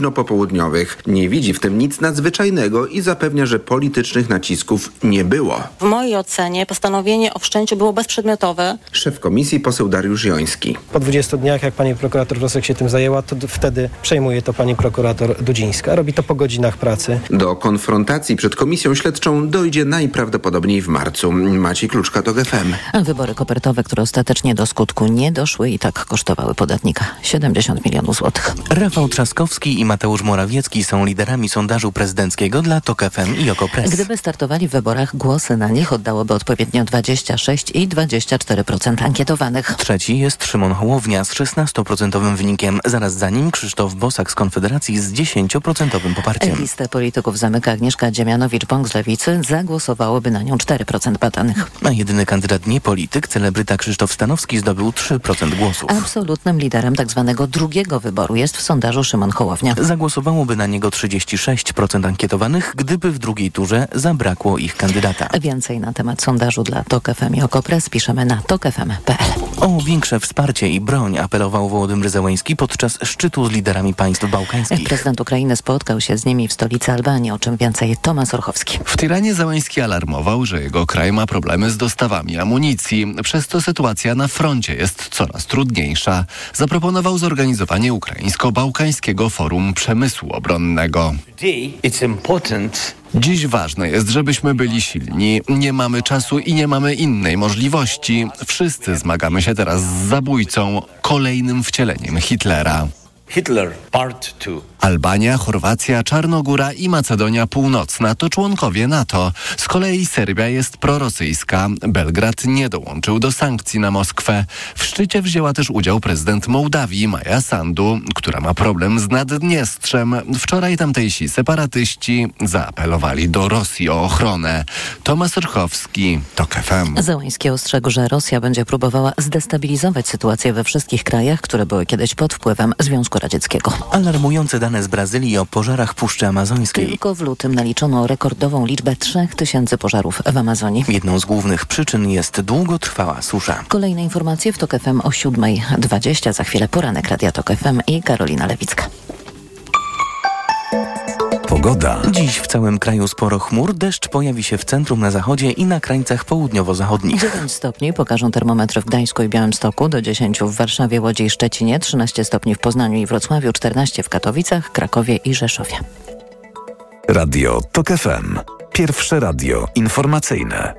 popołudniowych. Nie widzi w tym nic nadzwyczajnego i zapewnia, że politycznych nacisków nie było. W mojej ocenie postanowienie o wszczęciu było bezprzedmiotowe. Szef komisji poseł Dariusz Joński. Po 20 dniach, jak pani prokurator Wrosek się tym zajęła, to wtedy przejmuje to pani prokurator Dudzińska. Robi to po godzinach pracy. Do konfrontacji przed komisją śledczą dojdzie najprawdopodobniej w marcu. Maciej Kluczka to GFM. Wybory kopertowe, które ostatecznie do skutku nie doszły i tak kosztowały podatnika 70 milionów złotych. Rafał Trzaskowski i Mateusz Morawiecki są liderami sondażu prezydenckiego dla TOK FM i Okopres. Gdyby startowali w wyborach, głosy na nich oddałoby odpowiednio 26 i 24% ankietowanych. Trzeci jest Szymon Hołownia z 16% wynikiem. Zaraz za nim Krzysztof Bosak z Konfederacji z 10% poparciem. Listę polityków zamyka Agnieszka Dziemianowicz-Bąk z Lewicy. Zagłosowałoby na nią 4% badanych. A jedyny kandydat nie polityk, celebryta Krzysztof Stanowski zdobył 3% głosów. Absolutnym liderem tzw. Tak drugiego wyboru jest w sondażu Szymon Hołownia. Zagłosowałoby na niego 36% ankietowanych, gdyby w drugiej turze zabrakło ich kandydata. Więcej na temat sondażu dla TOK FM i Okopres piszemy na tokfm.pl. O większe wsparcie i broń apelował Wołodymyr Zełański podczas szczytu z liderami państw bałkańskich. Prezydent Ukrainy spotkał się z nimi w stolicy Albanii, o czym więcej Tomasz Orchowski. W Tyranie Zełański alarmował, że jego kraj ma problemy z dostawami amunicji. Przez to sytuacja na froncie jest coraz trudniejsza. Zaproponował zorganizowanie ukraińsko-bałkańskiego forum przemysłu obronnego. Dziś ważne jest, żebyśmy byli silni. Nie mamy czasu i nie mamy innej możliwości. Wszyscy zmagamy się teraz z zabójcą, kolejnym wcieleniem Hitlera. Hitler Part 2. Albania, Chorwacja, Czarnogóra i Macedonia Północna to członkowie NATO. Z kolei Serbia jest prorosyjska. Belgrad nie dołączył do sankcji na Moskwę. W szczycie wzięła też udział prezydent Mołdawii Maja Sandu, która ma problem z Naddniestrzem. Wczoraj tamtejsi separatyści zaapelowali do Rosji o ochronę. Tomasz Orchowski, TOK FM. Zełański ostrzegł, że Rosja będzie próbowała zdestabilizować sytuację we wszystkich krajach, które były kiedyś pod wpływem Związku Radzieckiego. Alarmujące dane z Brazylii o pożarach Puszczy Amazońskiej. Tylko w lutym naliczono rekordową liczbę 3000 pożarów w Amazonii. Jedną z głównych przyczyn jest długotrwała susza. Kolejne informacje w TOK FM o 7.20. Za chwilę poranek Radia TOK FM i Karolina Lewicka. Pogoda. Dziś w całym kraju sporo chmur. Deszcz pojawi się w centrum, na zachodzie i na krańcach południowo-zachodnich. 9 stopni pokażą termometry w Gdańsku i Białymstoku, do 10 w Warszawie, Łodzi i Szczecinie, 13 stopni w Poznaniu i Wrocławiu, 14 w Katowicach, Krakowie i Rzeszowie. Radio TOK FM. Pierwsze radio informacyjne.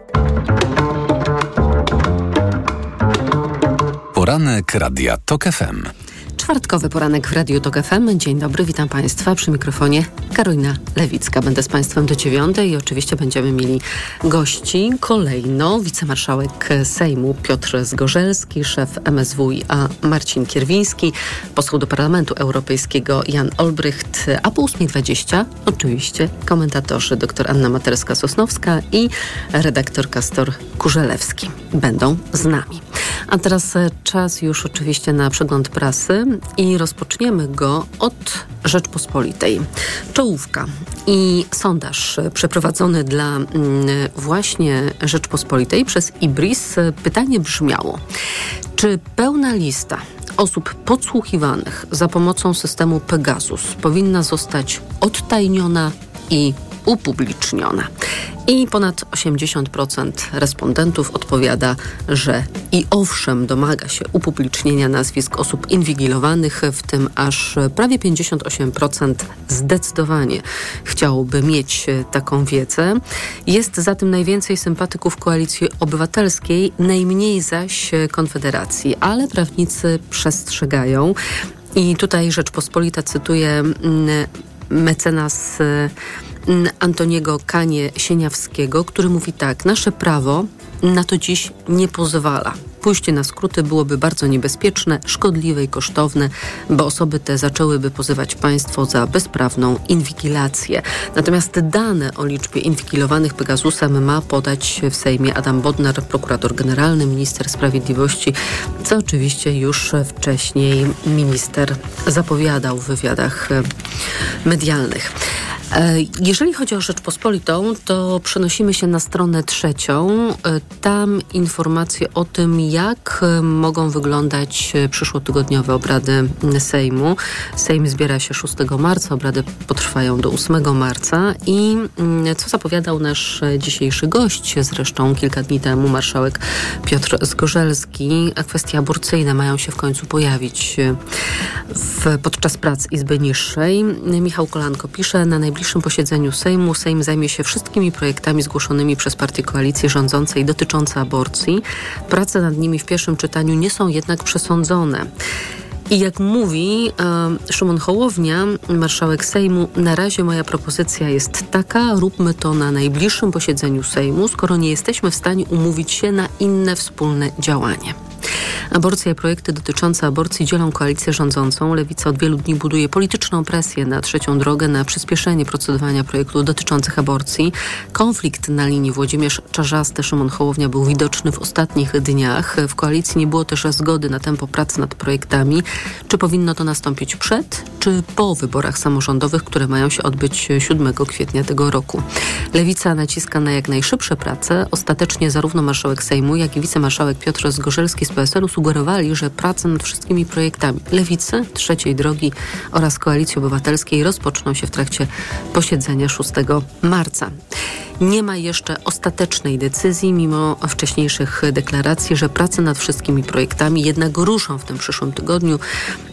Poranek Radia TOK FM. Czwartkowy poranek w Radiu Tok FM. Dzień dobry, witam Państwa przy mikrofonie Karolina Lewicka. Będę z Państwem do dziewiątej i oczywiście będziemy mieli gości. Kolejno wicemarszałek Sejmu Piotr Zgorzelski, szef MSWiA Marcin Kierwiński, poseł do Parlamentu Europejskiego Jan Olbrycht, a po 8.20 oczywiście komentatorzy dr Anna Materska-Sosnowska i redaktor Kastor Kurzelewski będą z nami. A teraz czas już oczywiście na przegląd prasy i rozpoczniemy go od Rzeczpospolitej. Czołówka i sondaż przeprowadzony dla mm, właśnie Rzeczpospolitej przez Ibris. Pytanie brzmiało, czy pełna lista osób podsłuchiwanych za pomocą systemu Pegasus powinna zostać odtajniona i upubliczniona. I ponad 80% respondentów odpowiada, że i owszem domaga się upublicznienia nazwisk osób inwigilowanych, w tym aż prawie 58% zdecydowanie chciałoby mieć taką wiedzę. Jest za tym najwięcej sympatyków Koalicji Obywatelskiej, najmniej zaś Konfederacji, ale prawnicy przestrzegają. I tutaj Rzeczpospolita cytuje mm, mecenas Antoniego Kanie Sieniawskiego, który mówi tak: Nasze prawo na to dziś nie pozwala. Pójście na skróty byłoby bardzo niebezpieczne, szkodliwe i kosztowne, bo osoby te zaczęłyby pozywać państwo za bezprawną inwigilację. Natomiast dane o liczbie inwigilowanych Pegasusem ma podać w Sejmie Adam Bodnar, prokurator generalny, minister sprawiedliwości, co oczywiście już wcześniej minister zapowiadał w wywiadach medialnych. E, jeżeli chodzi o Rzeczpospolitą, to przenosimy się na stronę trzecią. E, tam informacje o tym, jak e, mogą wyglądać przyszłotygodniowe obrady Sejmu. Sejm zbiera się 6 marca, obrady potrwają do 8 marca i mm, co zapowiadał nasz dzisiejszy gość, zresztą kilka dni temu marszałek Piotr Zgorzelski, kwestie aborcyjne mają się w końcu pojawić w, podczas prac Izby Niższej. Michał Kolanko pisze, na najbliższym posiedzeniu Sejmu Sejm zajmie się wszystkimi projektami zgłoszonymi przez partie koalicji rządzącej dotyczące aborcji. Prace nad nimi w pierwszym czytaniu nie są jednak przesądzone. I jak mówi e, Szymon Hołownia, marszałek Sejmu, na razie moja propozycja jest taka, róbmy to na najbliższym posiedzeniu Sejmu, skoro nie jesteśmy w stanie umówić się na inne wspólne działanie. Aborcja i projekty dotyczące aborcji dzielą koalicję rządzącą. Lewica od wielu dni buduje polityczną presję na trzecią drogę na przyspieszenie procedowania projektów dotyczących aborcji. Konflikt na linii Włodzimierz Czarzasty, Szymon Hołownia był widoczny w ostatnich dniach. W koalicji nie było też zgody na tempo pracy nad projektami. Czy powinno to nastąpić przed, czy po wyborach samorządowych, które mają się odbyć 7 kwietnia tego roku? Lewica naciska na jak najszybsze prace. Ostatecznie zarówno marszałek Sejmu, jak i wicemarszałek Piotr Zgorzelski z PSL-u sugerowali, że prace nad wszystkimi projektami Lewicy, Trzeciej Drogi oraz Koalicji Obywatelskiej rozpoczną się w trakcie posiedzenia 6 marca. Nie ma jeszcze ostatecznej decyzji, mimo wcześniejszych deklaracji, że prace nad wszystkimi projektami jednak ruszą w tym przyszłym tygodniu.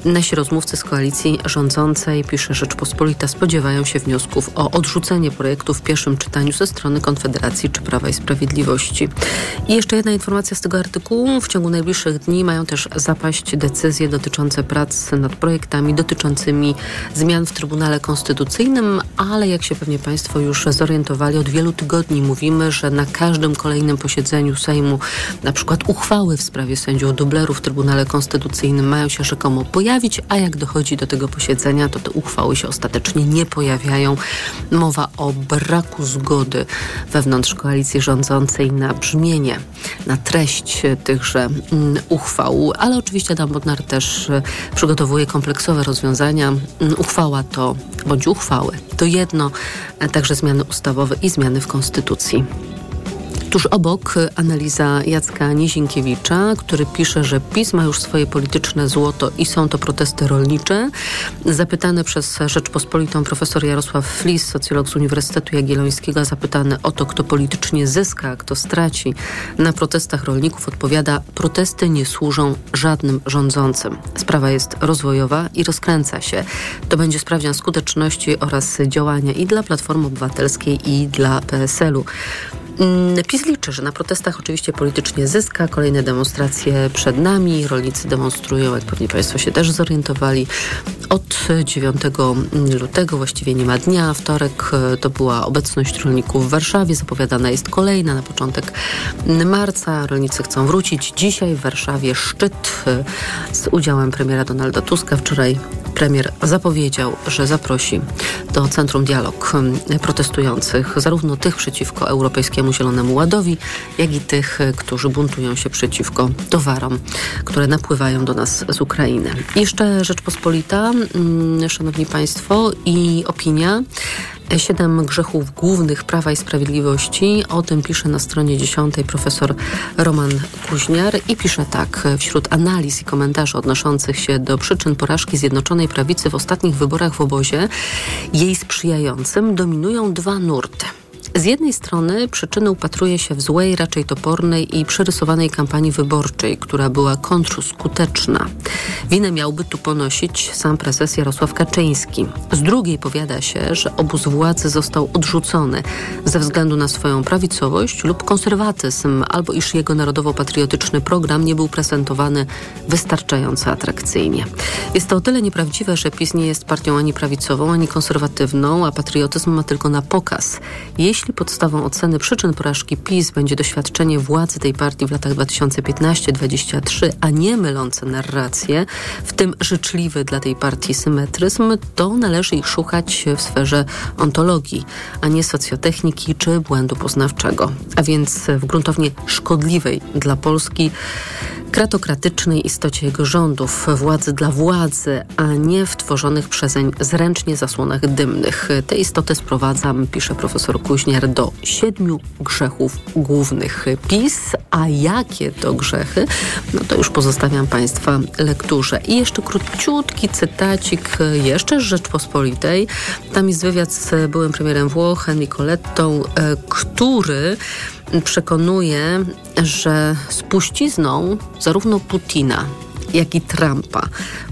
Nasi rozmówcy z koalicji rządzącej, pisze Rzeczpospolita, spodziewają się wniosków o odrzucenie projektu w pierwszym czytaniu ze strony Konfederacji czy Prawa i Sprawiedliwości. I jeszcze jedna informacja z tego artykułu. W ciągu najbliższych dni mają też zapaść decyzje dotyczące prac nad projektami dotyczącymi zmian w Trybunale Konstytucyjnym, ale jak się pewnie Państwo już zorientowali, od wielu tygodni mówimy, że na każdym kolejnym posiedzeniu Sejmu na przykład uchwały w sprawie sędziów dublerów w Trybunale Konstytucyjnym mają się rzekomo pojawić, a jak dochodzi do tego posiedzenia, to te uchwały się ostatecznie nie pojawiają. Mowa o braku zgody wewnątrz koalicji rządzącej na brzmienie, na treść tychże uchwał, ale oczywiście Adam Bodnar też e, przygotowuje kompleksowe rozwiązania. Mm, uchwała to, bądź uchwały, to jedno, e, także zmiany ustawowe i zmiany w Konstytucji. Tuż obok analiza Jacka Nizinkiewicza, który pisze, że PiS ma już swoje polityczne złoto i są to protesty rolnicze. Zapytany przez Rzeczpospolitą profesor Jarosław Flis, socjolog z Uniwersytetu Jagiellońskiego, zapytany o to, kto politycznie zyska, kto straci na protestach rolników, odpowiada: Protesty nie służą żadnym rządzącym. Sprawa jest rozwojowa i rozkręca się. To będzie sprawdzian skuteczności oraz działania i dla Platformy Obywatelskiej, i dla PSL-u. Mm, PiS liczy, że na protestach oczywiście politycznie zyska. Kolejne demonstracje przed nami. Rolnicy demonstrują, jak pewnie Państwo się też zorientowali, od 9 lutego, właściwie nie ma dnia. Wtorek e, to była obecność rolników w Warszawie. Zapowiadana jest kolejna na początek marca. Rolnicy chcą wrócić. Dzisiaj w Warszawie szczyt e, z udziałem premiera Donalda Tuska. Wczoraj premier zapowiedział, że zaprosi do Centrum Dialog protestujących, zarówno tych przeciwko Europejskiemu Zielonemu Ładowi, jak i tych, którzy buntują się przeciwko towarom, które napływają do nas z Ukrainy. Jeszcze Rzeczpospolita, Szanowni Państwo, i opinia. Siedem grzechów głównych Prawa i Sprawiedliwości. O tym pisze na stronie 10 profesor Roman Kuźniar i pisze tak. Wśród analiz i komentarzy odnoszących się do przyczyn porażki Zjednoczonej Prawicy w ostatnich wyborach w obozie, jej sprzyjającym dominują dwa nurty. Z jednej strony przyczyny upatruje się w złej, raczej topornej i przerysowanej kampanii wyborczej, która była kontrskuteczna. Winę miałby tu ponosić sam prezes Jarosław Kaczyński. Z drugiej powiada się, że obóz władzy został odrzucony ze względu na swoją prawicowość lub konserwatyzm, albo iż jego narodowo-patriotyczny program nie był prezentowany wystarczająco atrakcyjnie. Jest to o tyle nieprawdziwe, że PiS nie jest partią ani prawicową, ani konserwatywną, a patriotyzm ma tylko na pokaz. Jeśli jeśli podstawą oceny przyczyn porażki PiS będzie doświadczenie władzy tej partii w latach 2015-2023, a nie mylące narracje, w tym życzliwy dla tej partii symetryzm, to należy ich szukać w sferze ontologii, a nie socjotechniki czy błędu poznawczego. A więc w gruntownie szkodliwej dla Polski kratokratycznej istocie jego rządów, władzy dla władzy, a nie w tworzonych przezeń zręcznie zasłonach dymnych. Te istoty sprowadzam, pisze profesor Do siedmiu grzechów głównych PiS, a jakie to grzechy, no to już pozostawiam Państwa lekturze. I jeszcze króciutki cytacik jeszcze z Rzeczpospolitej. Tam jest wywiad z byłym premierem Włoch, Nicolettą, e, który przekonuje, że spuścizną zarówno Putina, jak i Trumpa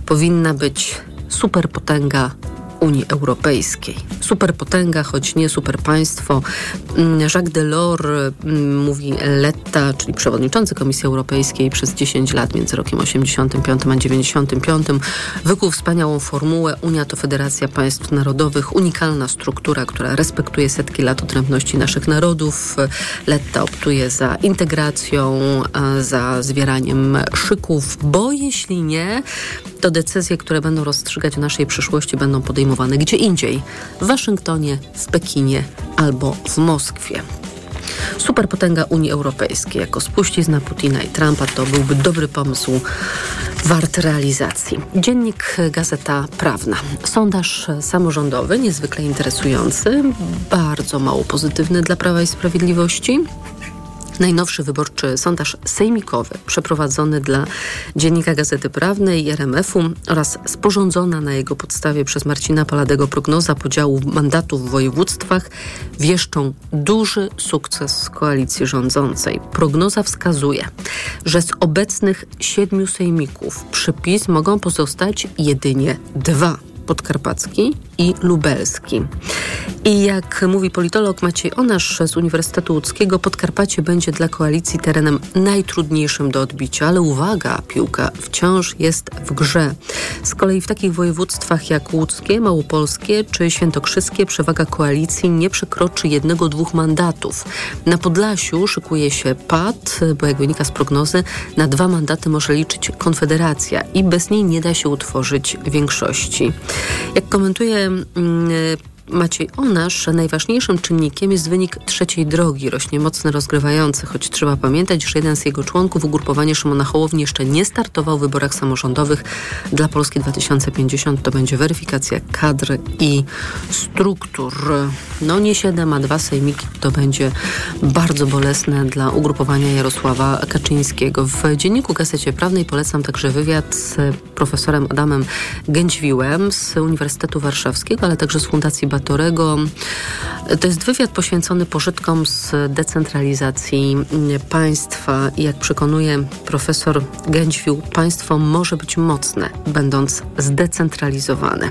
powinna być superpotęga Unii Europejskiej. Superpotęga, choć nie superpaństwo. Mm, Jacques Delors, mm, mówi Letta, czyli przewodniczący Komisji Europejskiej przez 10 lat, między rokiem 85 a 95, wykuł wspaniałą formułę. Unia to federacja państw narodowych, unikalna struktura, która respektuje setki lat odrębności naszych narodów. Letta optuje za integracją, za zwieraniem szyków, bo jeśli nie, to decyzje, które będą rozstrzygać o naszej przyszłości, będą podejmowane gdzie indziej w Waszyngtonie, w Pekinie albo w Moskwie. Superpotęga Unii Europejskiej jako spuścizna Putina i Trumpa to byłby dobry pomysł wart realizacji. Dziennik Gazeta Prawna. Sondaż samorządowy, niezwykle interesujący, bardzo mało pozytywny dla Prawa i Sprawiedliwości. Najnowszy wyborczy sondaż sejmikowy przeprowadzony dla Dziennika Gazety Prawnej i RMF-u oraz sporządzona na jego podstawie przez Marcina Paladego prognoza podziału mandatów w województwach wieszczą duży sukces koalicji rządzącej. Prognoza wskazuje, że z obecnych siedmiu sejmików przypis mogą pozostać jedynie dwa podkarpacki i lubelski. I jak mówi politolog Maciej Onasz z Uniwersytetu Łódzkiego, Podkarpacie będzie dla koalicji terenem najtrudniejszym do odbicia, ale uwaga, piłka wciąż jest w grze. Z kolei w takich województwach jak łódzkie, małopolskie czy świętokrzyskie przewaga koalicji nie przekroczy jednego, dwóch mandatów. Na Podlasiu szykuje się pad, bo jak wynika z prognozy, na dwa mandaty może liczyć Konfederacja i bez niej nie da się utworzyć większości. Jak komentuje mm, Maciej Onasz, najważniejszym czynnikiem jest wynik trzeciej drogi. Rośnie mocno rozgrywający, choć trzeba pamiętać, że jeden z jego członków, ugrupowanie Szymona Hołowni, jeszcze nie startował w wyborach samorządowych dla Polski 2050. To będzie weryfikacja kadr i struktur. No nie siedem, a dwa sejmiki to będzie bardzo bolesne dla ugrupowania Jarosława Kaczyńskiego. W Dzienniku Gazecie Prawnej polecam także wywiad z profesorem Adamem Gęćwiłem z Uniwersytetu Warszawskiego, ale także z Fundacji Batorego. To jest wywiad poświęcony pożytkom z decentralizacji państwa. Jak przekonuje profesor Gęćwił, państwo może być mocne, będąc zdecentralizowane.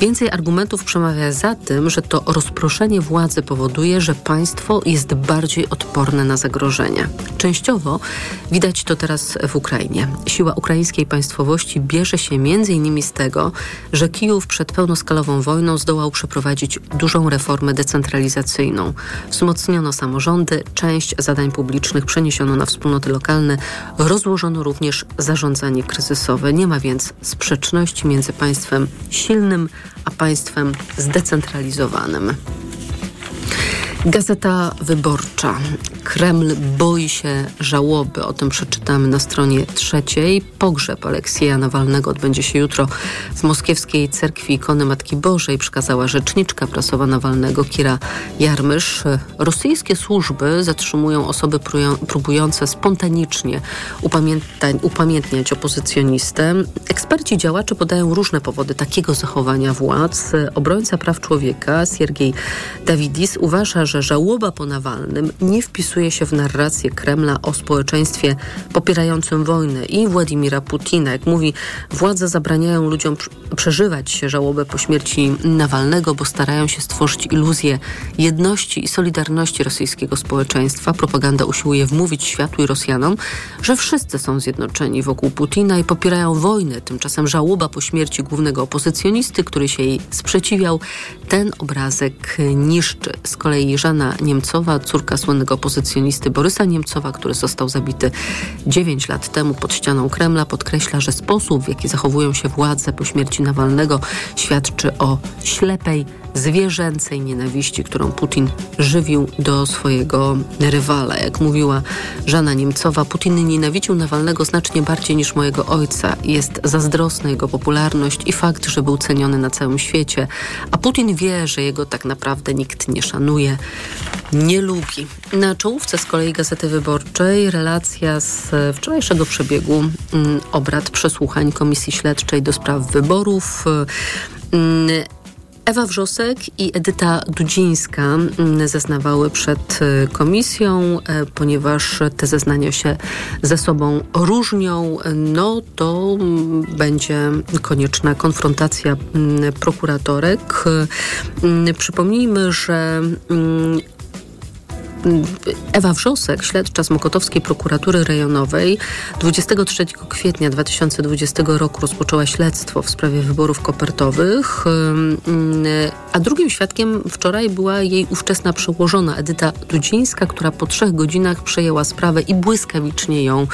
Więcej argumentów przemawia za tym, że to rozproszenie władzy powoduje, że państwo jest bardziej odporne na zagrożenia. Częściowo widać to teraz w Ukrainie. Siła ukraińskiej państwowości bierze się m.in. z tego, że Kijów przed pełnoskalową wojną zdołał przeprowadzić dużą reformę decentralizacyjną. Wzmocniono samorządy, część zadań publicznych przeniesiono na wspólnoty lokalne, rozłożono również zarządzanie kryzysowe. Nie ma więc sprzeczności między państwem silnym a państwem zdecentralizowanym. Gazeta Wyborcza. Kreml boi się żałoby. O tym przeczytamy na stronie trzeciej. Pogrzeb Aleksieja Nawalnego odbędzie się jutro w moskiewskiej cerkwi ikony Matki Bożej, przekazała rzeczniczka prasowa Nawalnego Kira Jarmysz. Rosyjskie służby zatrzymują osoby próbujące spontanicznie upamiętniać opozycjonistę. Eksperci działacze podają różne powody takiego zachowania władz. Obrońca praw człowieka Siergiej Dawidis uważa, że żałoba po Nawalnym nie wpisuje się w narrację Kremla o społeczeństwie popierającym wojnę i Władimira Putina. Jak mówi, władze zabraniają ludziom przeżywać żałobę po śmierci Nawalnego, bo starają się stworzyć iluzję jedności i solidarności rosyjskiego społeczeństwa. Propaganda usiłuje wmówić światu i Rosjanom, że wszyscy są zjednoczeni wokół Putina i popierają wojnę. Tymczasem żałoba po śmierci głównego opozycjonisty, który się jej sprzeciwiał, ten obrazek niszczy. Z kolei Żana Niemcowa, córka słynnego opozycjonisty Borysa Niemcowa, który został zabity 9 lat temu pod ścianą Kremla, podkreśla, że sposób, w jaki zachowują się władze po śmierci Nawalnego, świadczy o ślepej zwierzęcej nienawiści, którą Putin żywił do swojego rywala. Jak mówiła Żana Niemcowa, Putin nienawidził Nawalnego znacznie bardziej niż mojego ojca. Jest zazdrosna jego popularność i fakt, że był ceniony na całym świecie. A Putin wie, że jego tak naprawdę nikt nie szanuje, nie lubi. Na czołówce z kolei Gazety Wyborczej relacja z wczorajszego przebiegu mm, obrad przesłuchań Komisji Śledczej do spraw wyborów. Ewa Wrzosek i Edyta Dudzińska mm, zeznawały przed y, komisją, e, ponieważ te zeznania się ze sobą różnią, no to mm, będzie konieczna konfrontacja mm, prokuratorek. Przypomnijmy, że Ewa Wrzosek, śledcza z Mokotowskiej Prokuratury Rejonowej, 23 kwietnia 2020 roku rozpoczęła śledztwo w sprawie wyborów kopertowych, a drugim świadkiem wczoraj była jej ówczesna przełożona Edyta Dudzińska, która po trzech godzinach przejęła sprawę i błyskawicznie ją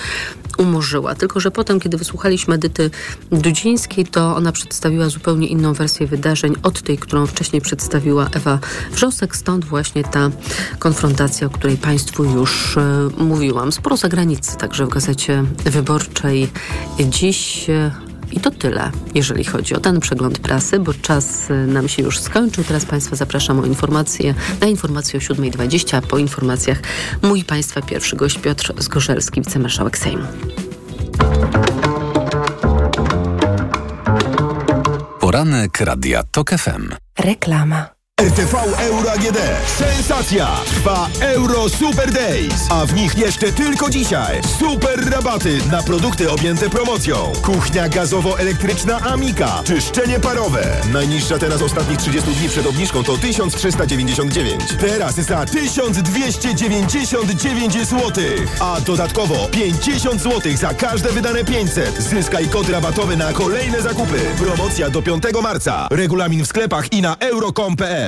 umorzyła. Tylko, że potem, kiedy wysłuchaliśmy Edyty Dudzińskiej, to ona przedstawiła zupełnie inną wersję wydarzeń od tej, którą wcześniej przedstawiła Ewa Wrzosek. Stąd właśnie ta konfrontacja, o której Państwu już e, mówiłam. Sporo zagranicy, także w Gazecie Wyborczej dziś e, i to tyle, jeżeli chodzi o ten przegląd prasy, bo czas e, nam się już skończył. Teraz Państwa zapraszam o informacje, na informacje o 7.20, a po informacjach mój Państwa pierwszy gość Piotr Zgorzelski, wicemarszałek Sejmu. Poranek Radia TOK FM. Reklama. RTV Euro AGD. Sensacja! Trwa Euro Super Days, a w nich jeszcze tylko dzisiaj super rabaty na produkty objęte promocją. Kuchnia gazowo-elektryczna Amika, czyszczenie parowe. Najniższa teraz ostatnich 30 dni przed obniżką to 1399. Teraz za 1299 zł. A dodatkowo 50 zł za każde wydane 500. Zyskaj kod rabatowy na kolejne zakupy. Promocja do 5 marca. Regulamin w sklepach i na euro.com.pl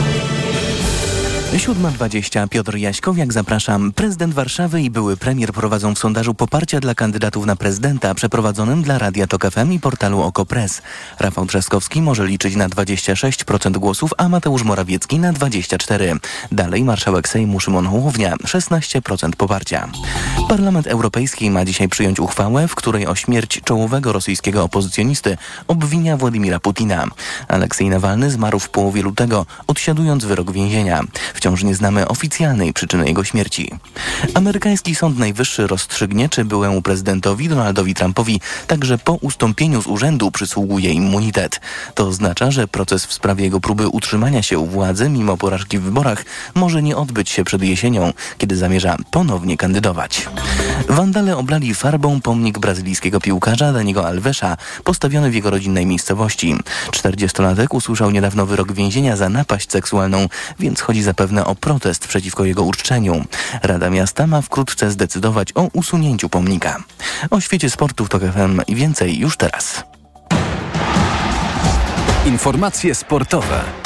7.20 Piotr Jaśkowiak, zapraszam. Prezydent Warszawy i były premier prowadzą w sondażu poparcia dla kandydatów na prezydenta przeprowadzonym dla Radia Tok FM i portalu Okopres. Rafał Trzaskowski może liczyć na 26% głosów, a Mateusz Morawiecki na 24%. Dalej marszałek Sejmu Szymon Hołownia 16% poparcia. Parlament Europejski ma dzisiaj przyjąć uchwałę, w której o śmierć czołowego rosyjskiego opozycjonisty obwinia Władimira Putina. Aleksiej Nawalny zmarł w połowie lutego, odsiadując wyrok więzienia. Wciąż nie znamy oficjalnej przyczyny jego śmierci. Amerykański Sąd Najwyższy rozstrzygnie, czy byłemu prezydentowi Donaldowi Trumpowi także po ustąpieniu z urzędu przysługuje immunitet. To oznacza, że proces w sprawie jego próby utrzymania się u władzy mimo porażki w wyborach może nie odbyć się przed jesienią, kiedy zamierza ponownie kandydować. Wandale oblali farbą pomnik brazylijskiego piłkarza Daniego Alvesa, postawiony w jego rodzinnej miejscowości. 40-latek usłyszał niedawno wyrok więzienia za napaść seksualną, więc chodzi zapewne zapewne o protest przeciwko jego uczczeniu. Rada Miasta ma wkrótce zdecydować o usunięciu pomnika. O świecie sportu w TOK FM więcej już teraz. Informacje sportowe.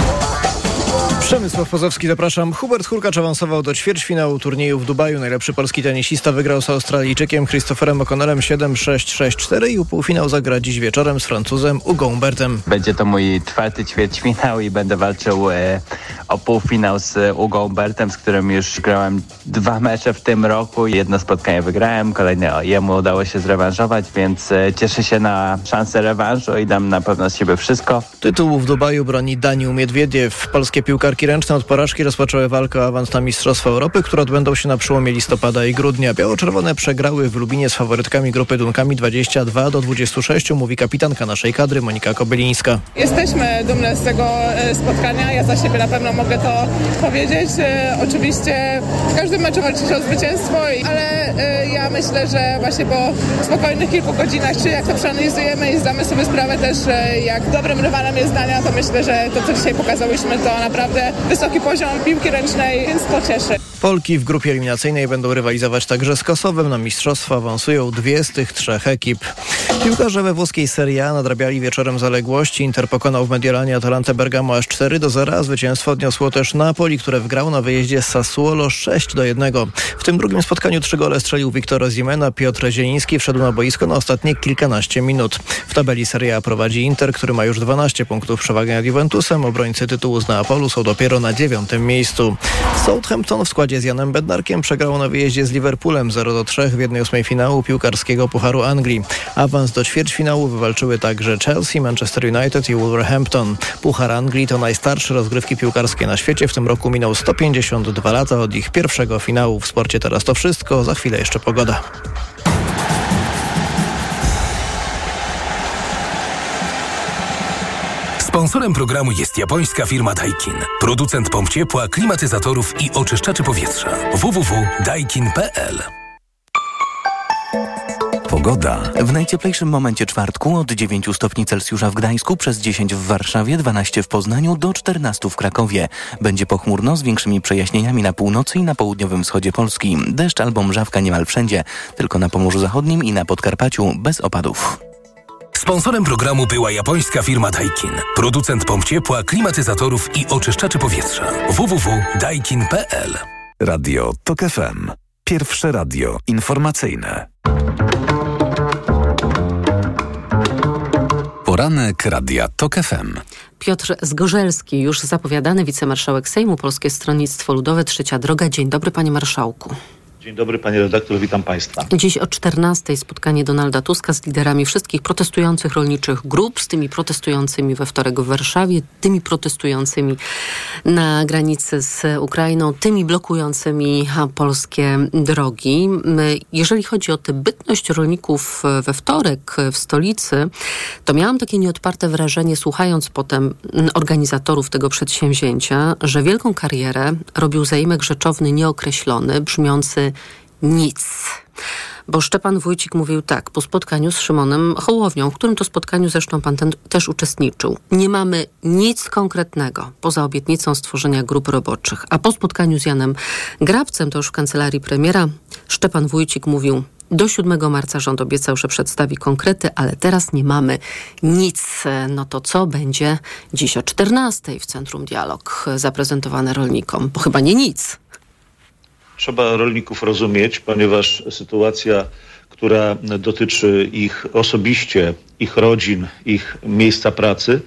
Przemysław Pozowski, zapraszam. Hubert Hurkacz awansował do ćwierćfinału turnieju w Dubaju. Najlepszy polski tenisista wygrał z Australijczykiem Christopherem O'Connellem 7-6-6-4 i półfinał zagra dziś wieczorem z Francuzem Hugo Humbertem. Będzie to mój czwarty ćwierćfinał i będę walczył e, o półfinał z Hugo Humbertem, z którym już grałem dwa mecze w tym roku. Jedno spotkanie wygrałem, kolejne jemu udało się zrewanżować, więc e, cieszę się na szansę rewanżu i dam na pewno z siebie wszystko. Tytułu w Dubaju broni Daniel Miedwiediew. Polskie piłkarki ręczne od porażki rozpoczęły walkę o awans na Mistrzostwa Europy, które odbędą się na przełomie listopada i grudnia. Biało-czerwone przegrały w Lubinie z faworytkami grupy Dunkami 22 do 26, mówi kapitanka naszej kadry Monika Kobylińska. Jesteśmy dumne z tego e, spotkania. Ja za siebie na pewno mogę to powiedzieć. E, Oczywiście w każdym meczu walczy się o zwycięstwo, ale e, ja myślę, że właśnie po spokojnych kilku godzinach, czy jak to przeanalizujemy i zdamy sobie sprawę też, jak dobrym rywalem jest Dania, to myślę, że to, co dzisiaj pokazałyśmy, to naprawdę wysoki poziom piłki ręcznej, więc to cieszy. Polki w grupie eliminacyjnej będą rywalizować także z Kosowem. Na mistrzostwa awansują dwie z tych trzech ekip. Piłkarze we włoskiej Serie A nadrabiali wieczorem zaległości. Inter pokonał w Mediolanie Atalantę Bergamo aż 4 do 0. Zwycięstwo odniosło też Napoli, które wgrał na wyjeździe z Sassuolo 6 do 1. W tym drugim spotkaniu trzy gole strzelił Wiktor Osimena. Piotr Zieliński wszedł na boisko na ostatnie kilkanaście minut. W tabeli Serie A prowadzi Inter, który ma już 12 punktów przewagi nad Juventusem. Obrońcy tytułu z Neapolu są dopiero na dziewiątym miejscu. Southampton w składzie z Janem Bednarkiem przegrał na wyjeździe z Liverpoolem 0 do 3 w 1-8 finału piłkarskiego Pucharu Anglii. Awans do ćwierćfinału wywalczyły także Chelsea, Manchester United i Wolverhampton. Puchar Anglii to najstarsze rozgrywki piłkarskie na świecie. W tym roku minął 152 lata od ich pierwszego finału. W sporcie teraz to wszystko. Za chwilę jeszcze pogoda. Sponsorem programu jest japońska firma Daikin. Producent pomp ciepła, klimatyzatorów i oczyszczaczy powietrza. www.daikin.pl Pogoda. W najcieplejszym momencie czwartku od 9 stopni Celsjusza w Gdańsku, przez 10 w Warszawie, 12 w Poznaniu, do 14 w Krakowie. Będzie pochmurno z większymi przejaśnieniami na północy i na południowym wschodzie Polski. Deszcz albo mrzawka niemal wszędzie, tylko na Pomorzu Zachodnim i na Podkarpaciu bez opadów. Sponsorem programu była japońska firma Daikin. Producent pomp ciepła, klimatyzatorów i oczyszczaczy powietrza. www.daikin.pl Radio TOK FM. Pierwsze radio informacyjne. Poranek Radia TOK FM. Piotr Zgorzelski, już zapowiadany wicemarszałek Sejmu Polskie Stronnictwo Ludowe, Trzecia Droga. Dzień dobry, panie marszałku. Dzień dobry, panie redaktor, witam państwa. Dziś o 14 spotkanie Donalda Tuska z liderami wszystkich protestujących rolniczych grup, z tymi protestującymi we wtorek w Warszawie, tymi protestującymi na granicy z Ukrainą, tymi blokującymi polskie drogi. Jeżeli chodzi o tę bytność rolników we wtorek w stolicy, to miałam takie nieodparte wrażenie, słuchając potem organizatorów tego przedsięwzięcia, że wielką karierę robił zaimek rzeczowny nieokreślony, brzmiący nic. Bo Szczepan Wójcik mówił tak, po spotkaniu z Szymonem Hołownią, w którym to spotkaniu zresztą pan ten też uczestniczył. Nie mamy nic konkretnego poza obietnicą stworzenia grup roboczych. A po spotkaniu z Janem Grabcem, to już w kancelarii premiera, Szczepan Wójcik mówił, do 7 marca rząd obiecał, że przedstawi konkrety, ale teraz nie mamy nic. No to co będzie dziś o 14 w Centrum Dialog zaprezentowane rolnikom? Bo chyba nie nic. Trzeba rolników rozumieć, ponieważ sytuacja, która dotyczy ich osobiście, ich rodzin, ich miejsca pracy,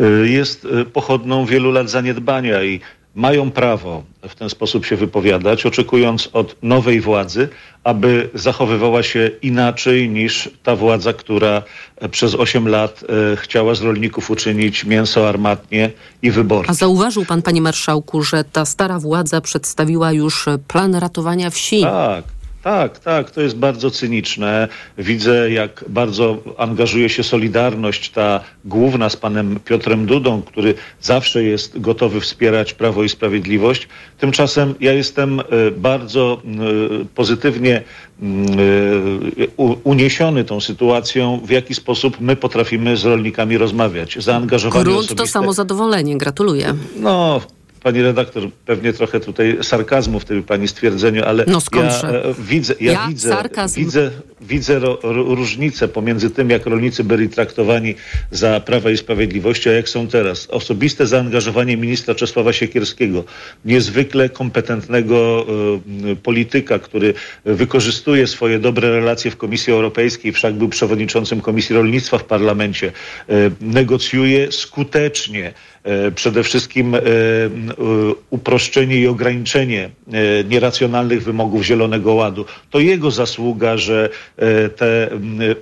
y, jest y, pochodną wielu lat zaniedbania i mają prawo w ten sposób się wypowiadać, oczekując od nowej władzy, aby zachowywała się inaczej niż ta władza, która e, przez 8 lat e, chciała z rolników uczynić mięso armatnie i wyborcze. A zauważył pan, panie marszałku, że ta stara władza przedstawiła już plan ratowania wsi. Tak. Tak, tak, to jest bardzo cyniczne. Widzę, jak bardzo angażuje się Solidarność, ta główna z panem Piotrem Dudą, który zawsze jest gotowy wspierać Prawo i Sprawiedliwość. Tymczasem ja jestem e, bardzo e, pozytywnie mm, e, uniesiony tą sytuacją, w jaki sposób my potrafimy z rolnikami rozmawiać. Zaangażowanie Grunt to osobiste. samo zadowolenie. Gratuluję. No, pani redaktor, pewnie trochę tutaj sarkazmu w tym pani stwierdzeniu, ale No ja e, widzę, ja, Ja? widzę, Sarkazm? widzę, widzę ro, ro, różnicę pomiędzy tym, jak rolnicy byli traktowani za Prawa i Sprawiedliwości, a jak są teraz. Osobiste zaangażowanie ministra Czesława Siekierskiego, niezwykle kompetentnego e, polityka, który wykorzystuje swoje dobre relacje w Komisji Europejskiej, wszak był przewodniczącym Komisji Rolnictwa w parlamencie, e, negocjuje skutecznie przede wszystkim e, e, uproszczenie i ograniczenie e, nieracjonalnych wymogów Zielonego Ładu. To jego zasługa, że e, te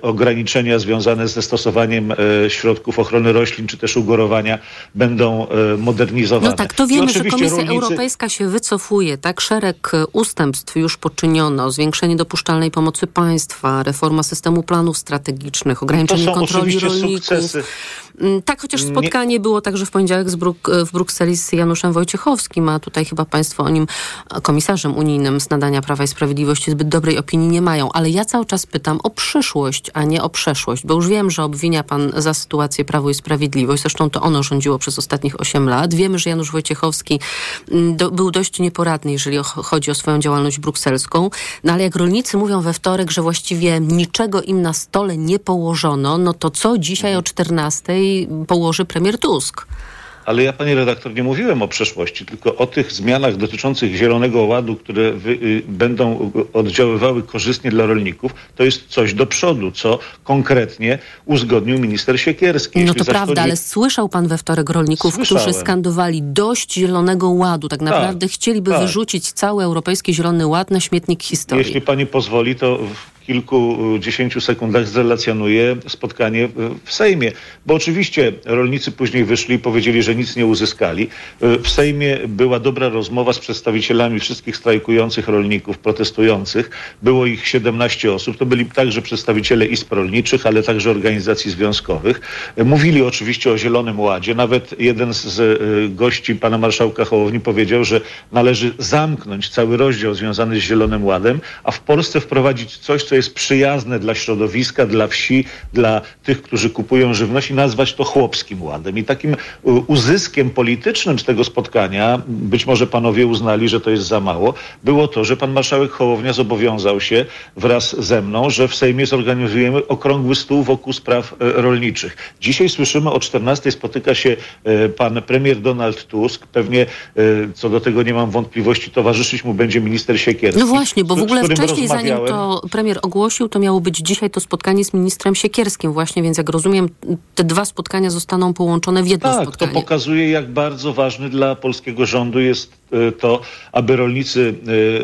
ograniczenia związane ze stosowaniem e, środków ochrony roślin czy też ugorowania będą e, modernizowane. No tak, to wiemy, że Komisja rolnicy- Europejska się wycofuje, tak? Szereg e, ustępstw już poczyniono, zwiększenie dopuszczalnej pomocy państwa, reforma systemu planów strategicznych, ograniczenie są kontroli rolników. sukcesy. Mm, Tak, chociaż Nie- spotkanie było także w poniedziałek Bruk- w Brukseli z Januszem Wojciechowskim, a tutaj chyba państwo o nim, komisarzem unijnym z nadania Prawa i Sprawiedliwości zbyt dobrej opinii nie mają. Ale ja cały czas pytam o przyszłość, a nie o przeszłość, bo już wiem, że obwinia pan za sytuację Prawo i Sprawiedliwość. Zresztą to ono rządziło przez ostatnich 8 lat. Wiemy, że Janusz Wojciechowski mm, do, był dość nieporadny, jeżeli chodzi o swoją działalność brukselską. No ale jak rolnicy mówią we wtorek, że właściwie niczego im na stole nie położono, no to co dzisiaj o 14 położy premier Tusk? Ale ja, panie redaktor, nie mówiłem o przeszłości, tylko o tych zmianach dotyczących Zielonego Ładu, które wy, y, będą oddziaływały korzystnie dla rolników. To jest coś do przodu, co konkretnie uzgodnił minister Siekierski. No Jeśli to zaś prawda, ale słyszał pan we wtorek rolników, Słyszałem. którzy skandowali dość Zielonego Ładu. Tak naprawdę chcieliby tak. wyrzucić cały Europejski Zielony Ład na śmietnik historii. Jeśli pani pozwoli, to w kilkudziesięciu sekundach zrelacjonuję spotkanie w Sejmie. Bo oczywiście rolnicy później wyszli i powiedzieli, że nic nie uzyskali. W Sejmie była dobra rozmowa z przedstawicielami wszystkich strajkujących rolników, protestujących. Było ich 17 osób. To byli także przedstawiciele izb rolniczych, ale także organizacji związkowych. Mówili oczywiście o Zielonym Ładzie. Nawet jeden z y, gości pana marszałka Hołowni powiedział, że należy zamknąć cały rozdział związany z Zielonym Ładem, a w Polsce wprowadzić coś, co jest przyjazne dla środowiska, dla wsi, dla tych, którzy kupują żywność i nazwać to chłopskim ładem. I takim y, uzyskiem politycznym z tego spotkania, być może panowie uznali, że to jest za mało, było to, że pan marszałek Hołownia zobowiązał się wraz ze mną, że w Sejmie zorganizujemy okrągły stół wokół spraw e, rolniczych. Dzisiaj słyszymy o 14 spotyka się e, pan premier Donald Tusk. Pewnie co do tego nie mam wątpliwości, towarzyszyć mu będzie minister Siekierski. No właśnie, bo w ogóle wcześniej, zanim to premier ogłosił, to miało być dzisiaj to spotkanie z ministrem Siekierskim właśnie, więc jak rozumiem, te dwa spotkania zostaną połączone w jedno Tak, to spotkanie. pokazuje, jak bardzo ważny dla polskiego rządu jest to, aby rolnicy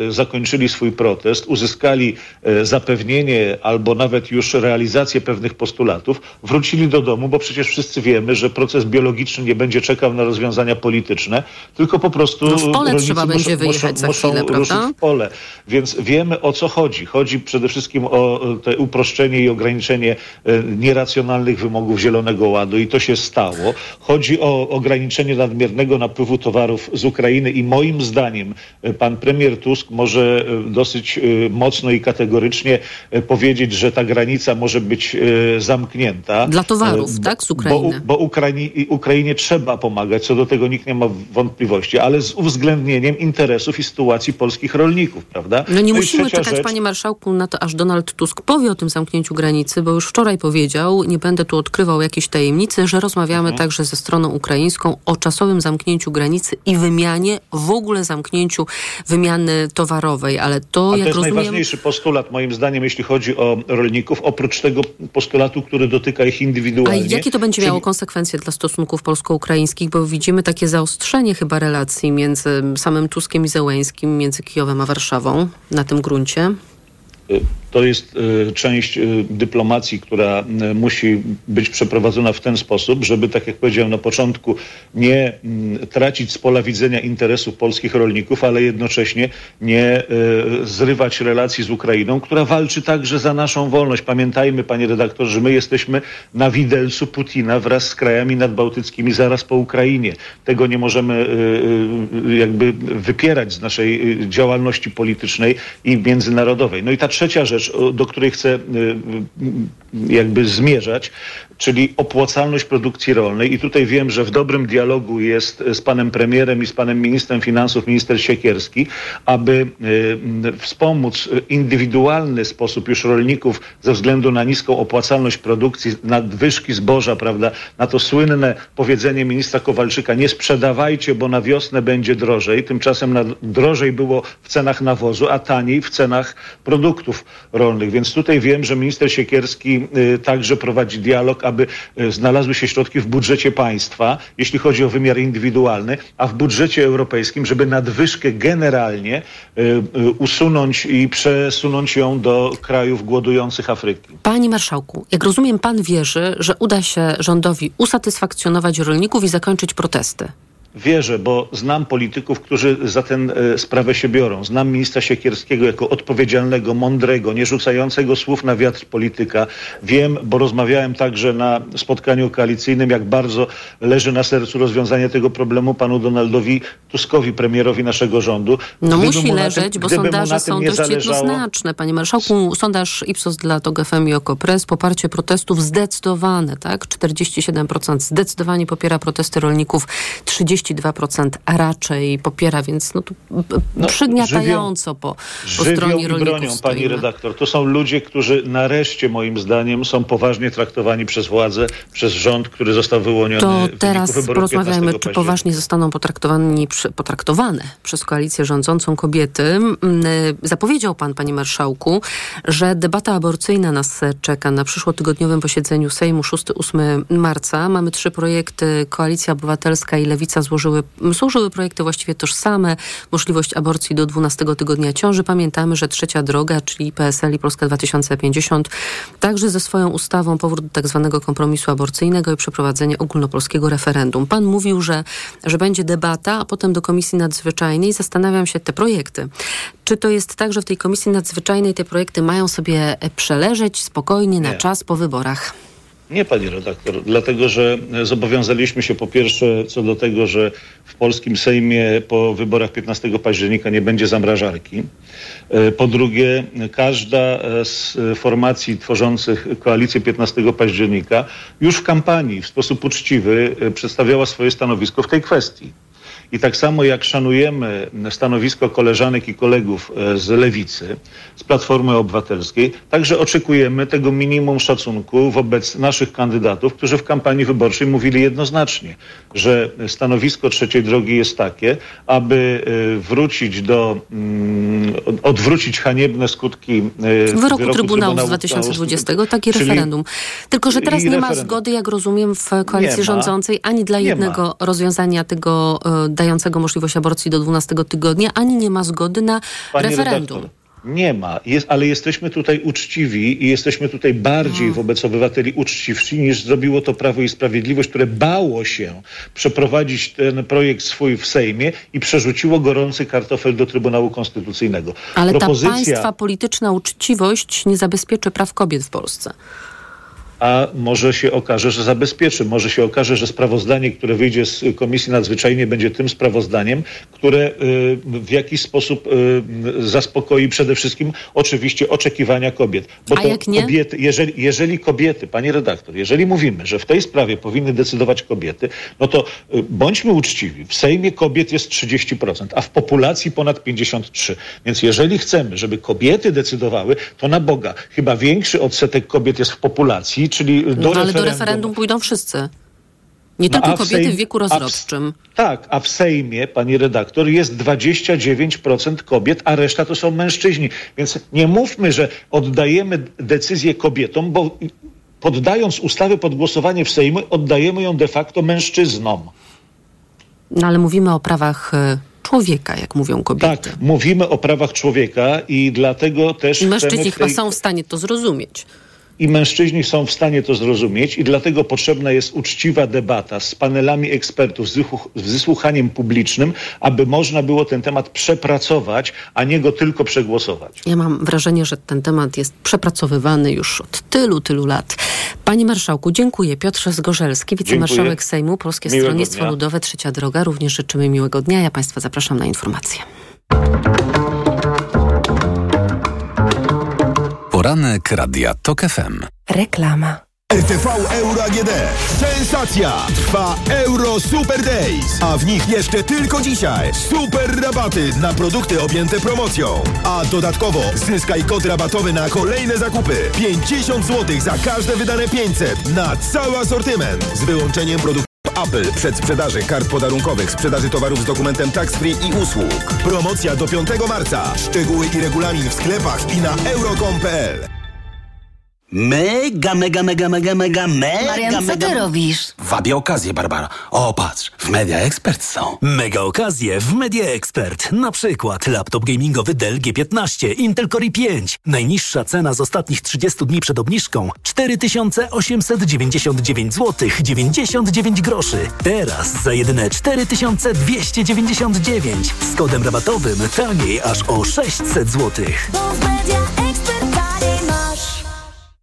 e, zakończyli swój protest, uzyskali e, zapewnienie albo nawet już realizację pewnych postulatów, wrócili do domu, bo przecież wszyscy wiemy, że proces biologiczny nie będzie czekał na rozwiązania polityczne, tylko po prostu No w pole rolnicy trzeba muszą, będzie wyjechać za muszą chwilę, ruszyć prawda? w pole. Więc wiemy o co chodzi. Chodzi przede wszystkim o te uproszczenie i ograniczenie e, nieracjonalnych wymogów Zielonego Ładu i to się stało. Chodzi o ograniczenie nadmiernego napływu towarów z Ukrainy i moim zdaniem e, pan premier Tusk może e, dosyć e, mocno i kategorycznie powiedzieć, że ta granica może być zamknięta. Dla towarów, E, tak, z Bo, Ukrainy. bo Ukrainie, Ukrainie trzeba pomagać, co do tego nikt nie ma wątpliwości, ale z uwzględnieniem interesów i sytuacji polskich rolników, prawda? No nie i musimy czekać, rzecz, panie marszałku, na to, aż Donald Tusk powie o tym zamknięciu granicy, bo już wczoraj powiedział, nie będę tu odkrywał jakiejś tajemnicy, że rozmawiamy Mhm. także ze stroną ukraińską o czasowym zamknięciu granicy i wymianie, w ogóle zamknięciu wymiany towarowej, ale to, A to jak jest rozumiem... najważniejszy postulat, moim zdaniem, jeśli chodzi o rolników, oprócz tego postulatu, który dotyka ich A indywidualnie. jakie to będzie czyli- miało konsekwencje dla stosunków polsko-ukraińskich? Bo widzimy takie zaostrzenie chyba relacji między samym Tuskiem i Zełęńskim, między Kijowem a Warszawą na tym gruncie. To jest y, część y, dyplomacji, która y, musi być przeprowadzona w ten sposób, żeby, tak jak powiedziałem na początku, nie mm, tracić z pola widzenia interesów polskich rolników, ale jednocześnie nie zrywać relacji z Ukrainą, która walczy także za naszą wolność. Pamiętajmy, panie redaktorze, że my jesteśmy na widelcu Putina wraz z krajami nadbałtyckimi zaraz po Ukrainie. Tego nie możemy jakby wypierać z naszej działalności politycznej i międzynarodowej. No i ta trzecia rzecz, o- do której chcę y, jakby zmierzać, czyli opłacalność produkcji rolnej. I tutaj wiem, że w dobrym dialogu jest z panem premierem i z panem ministrem finansów, minister Siekierski, aby y, wspomóc indywidualny sposób już rolników ze względu na niską opłacalność produkcji, nadwyżki zboża, prawda, na to słynne powiedzenie ministra Kowalczyka, nie sprzedawajcie, bo na wiosnę będzie drożej. Tymczasem na, drożej było w cenach nawozu, a taniej w cenach produktów. Rolnych. Więc tutaj wiem, że minister Siekierski y, także prowadzi dialog, aby y, znalazły się środki w budżecie państwa, jeśli chodzi o wymiar indywidualny, a w budżecie europejskim, żeby nadwyżkę generalnie y, usunąć i przesunąć ją do krajów głodujących Afryki. Panie marszałku, jak rozumiem, pan wierzy, że uda się rządowi usatysfakcjonować rolników i zakończyć protesty. Wierzę, bo znam polityków, którzy za tę e, sprawę się biorą. Znam ministra Siekierskiego jako odpowiedzialnego, mądrego, nie rzucającego słów na wiatr polityka. Wiem, bo rozmawiałem także na spotkaniu koalicyjnym, jak bardzo leży na sercu rozwiązanie tego problemu panu Donaldowi Tuskowi, premierowi naszego rządu. No Gdyby musi leżeć, tym- bo sondaże są dość zależało- jednoznaczne. Panie marszałku, sondaż Ipsos dla TOG FM i OKO.press, poparcie protestów zdecydowane, tak? 47% zdecydowanie popiera protesty rolników, 32% a raczej popiera, więc no tu No, przygniatająco po, po Żywią stronie rolników bronią, pani stoimy. redaktor. To są ludzie, którzy nareszcie, moim zdaniem, są poważnie traktowani przez władzę, przez rząd, który został wyłoniony To teraz porozmawiajmy, 15 czy poważnie zostaną potraktowani, potraktowane przez koalicję rządzącą kobiety. Zapowiedział pan, panie marszałku, że debata aborcyjna nas czeka na przyszłotygodniowym posiedzeniu Sejmu 6-8 marca. Mamy trzy projekty. Koalicja Obywatelska i Lewica złożyły, złożyły projekty właściwie tożsame. Możliwość aborcji do 12 tygodnia ciąży. Pamiętamy, że trzecia droga, czyli PSL i Polska 2050, także ze swoją ustawą powrót do tak zwanego kompromisu aborcyjnego i przeprowadzenie ogólnopolskiego referendum. Pan mówił, że, że będzie debata, a potem do Komisji Nadzwyczajnej. Zastanawiam się te projekty. Czy to jest tak, że w tej Komisji Nadzwyczajnej te projekty mają sobie e, przeleżeć spokojnie na Nie. czas po wyborach? Nie, pani redaktor, dlatego że zobowiązaliśmy się po pierwsze co do tego, że w polskim Sejmie po wyborach 15 października nie będzie zamrażarki. E, Po drugie, każda e, z formacji tworzących koalicję 15 października już w kampanii w sposób uczciwy e, przedstawiała swoje stanowisko w tej kwestii. I tak samo jak szanujemy stanowisko koleżanek i kolegów e, z Lewicy, z Platformy Obywatelskiej, także oczekujemy tego minimum szacunku wobec naszych kandydatów, którzy w kampanii wyborczej mówili jednoznacznie, że stanowisko trzeciej drogi jest takie, aby e, wrócić do, mm, od- odwrócić haniebne skutki e, Wyroku Trybunału z 2020, tak i czyli- referendum. Tylko, że teraz nie ma referendum. zgody, jak rozumiem, w koalicji ma. rządzącej ani dla jednego rozwiązania tego dającego możliwość aborcji do 12 tygodnia, ani nie ma zgody na Panie referendum. redaktor, Nie ma, jest, ale jesteśmy tutaj uczciwi i jesteśmy tutaj bardziej wobec obywateli uczciwsi niż zrobiło to Prawo i Sprawiedliwość, które bało się przeprowadzić ten projekt swój w Sejmie i przerzuciło gorący kartofel do Trybunału Konstytucyjnego. Ale ta Propozycja, państwa polityczna uczciwość nie zabezpieczy praw kobiet w Polsce. A może się okaże, że zabezpieczy. Może się okaże, że sprawozdanie, które wyjdzie z Komisji Nadzwyczajnej będzie tym sprawozdaniem, które y, w jakiś sposób y, zaspokoi przede wszystkim oczywiście oczekiwania kobiet. Bo A to jak nie? kobiety, jeżeli, jeżeli kobiety, pani redaktor, jeżeli mówimy, że w tej sprawie powinny decydować kobiety, no to y, bądźmy uczciwi. W Sejmie kobiet jest 30%, a w populacji ponad 53%. Więc jeżeli chcemy, żeby kobiety decydowały, to na Boga, chyba większy odsetek kobiet jest w populacji, czyli do No, ale referendum. do referendum pójdą wszyscy. Nie No, tylko a w kobiety Sejm- w wieku a w- rozrodczym. Tak, a w Sejmie, pani redaktor, jest 29% kobiet, a reszta to są mężczyźni. Więc nie mówmy, że oddajemy decyzję kobietom, bo poddając ustawę pod głosowanie w Sejmie, oddajemy ją de facto mężczyznom. No ale mówimy o prawach e, człowieka, jak mówią kobiety. Tak, mówimy o prawach człowieka i dlatego też I mężczyźni w chyba tej... są w stanie to zrozumieć. I mężczyźni są w stanie to zrozumieć i dlatego potrzebna jest uczciwa debata z panelami ekspertów, z wysłuch- z wysłuchaniem publicznym, aby można było ten temat przepracować, a nie go tylko przegłosować. Ja mam wrażenie, że ten temat jest przepracowywany już od tylu, tylu lat. Panie Marszałku, dziękuję. Piotr Zgorzelski, wicemarszałek Dziękuję. Sejmu, Polskie Miłego Stronnictwo dnia. Ludowe, Trzecia Droga. Również życzymy miłego dnia. Ja Państwa zapraszam na informacje. Poranek Radia TOK FM. Reklama. RTV Euro AGD. Sensacja! Trwa Euro Super Days, a w nich jeszcze tylko dzisiaj super rabaty na produkty objęte promocją. A dodatkowo zyskaj kod rabatowy na kolejne zakupy. 50 zł za każde wydane 500 na cały asortyment z wyłączeniem produktów Apple, przedsprzedaży kart podarunkowych, sprzedaży towarów z dokumentem tax-free i usług. Promocja do 5 marca. Szczegóły i regulamin w sklepach i na euro.com.pl. Mega, mega, mega, mega, mega, mega, Marian, co mega... ty robisz? Wabię okazję, Barbara. O, patrz, w Media Expert są. Mega okazje w Media Expert. Na przykład laptop gamingowy Dell G15, Intel Core i5. Najniższa cena z ostatnich 30 dni przed obniżką 4899 zł 99 groszy. Teraz za jedyne 4299 z kodem rabatowym taniej aż o 600 zł.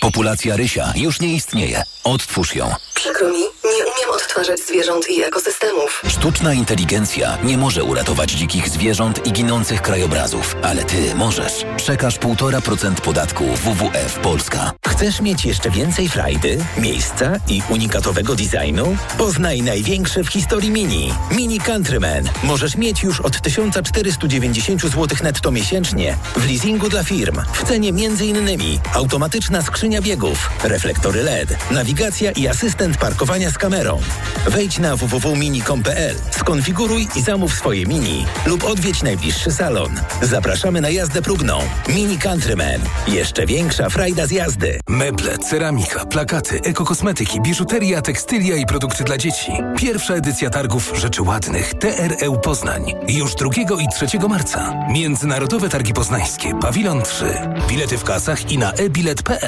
Populacja rysia już nie istnieje. Odtwórz ją. Przykro mi, nie umiem odtwarzać zwierząt i ekosystemów. Sztuczna inteligencja nie może uratować dzikich zwierząt i ginących krajobrazów, ale ty możesz. Przekaż 1,5% podatku WWF Polska. Chcesz mieć jeszcze więcej frajdy, miejsca i unikatowego designu? Poznaj największe w historii Mini. Mini Countryman. Możesz mieć już od 1490 zł netto miesięcznie w leasingu dla firm. W cenie m.in. automatyczna skrzynia biegów, reflektory LED, nawigacja i asystent parkowania z kamerą. Wejdź na www.mini.com.pl, skonfiguruj i zamów swoje Mini lub odwiedź najbliższy salon. Zapraszamy na jazdę próbną. Mini Countryman. Jeszcze większa frajda z jazdy. Meble, ceramika, plakaty, ekokosmetyki, biżuteria, tekstylia i produkty dla dzieci. Pierwsza edycja targów Rzeczy Ładnych TREU Poznań. Już 2 i 3 marca. Międzynarodowe Targi Poznańskie, Pawilon 3. Bilety w kasach i na e-bilet.pl.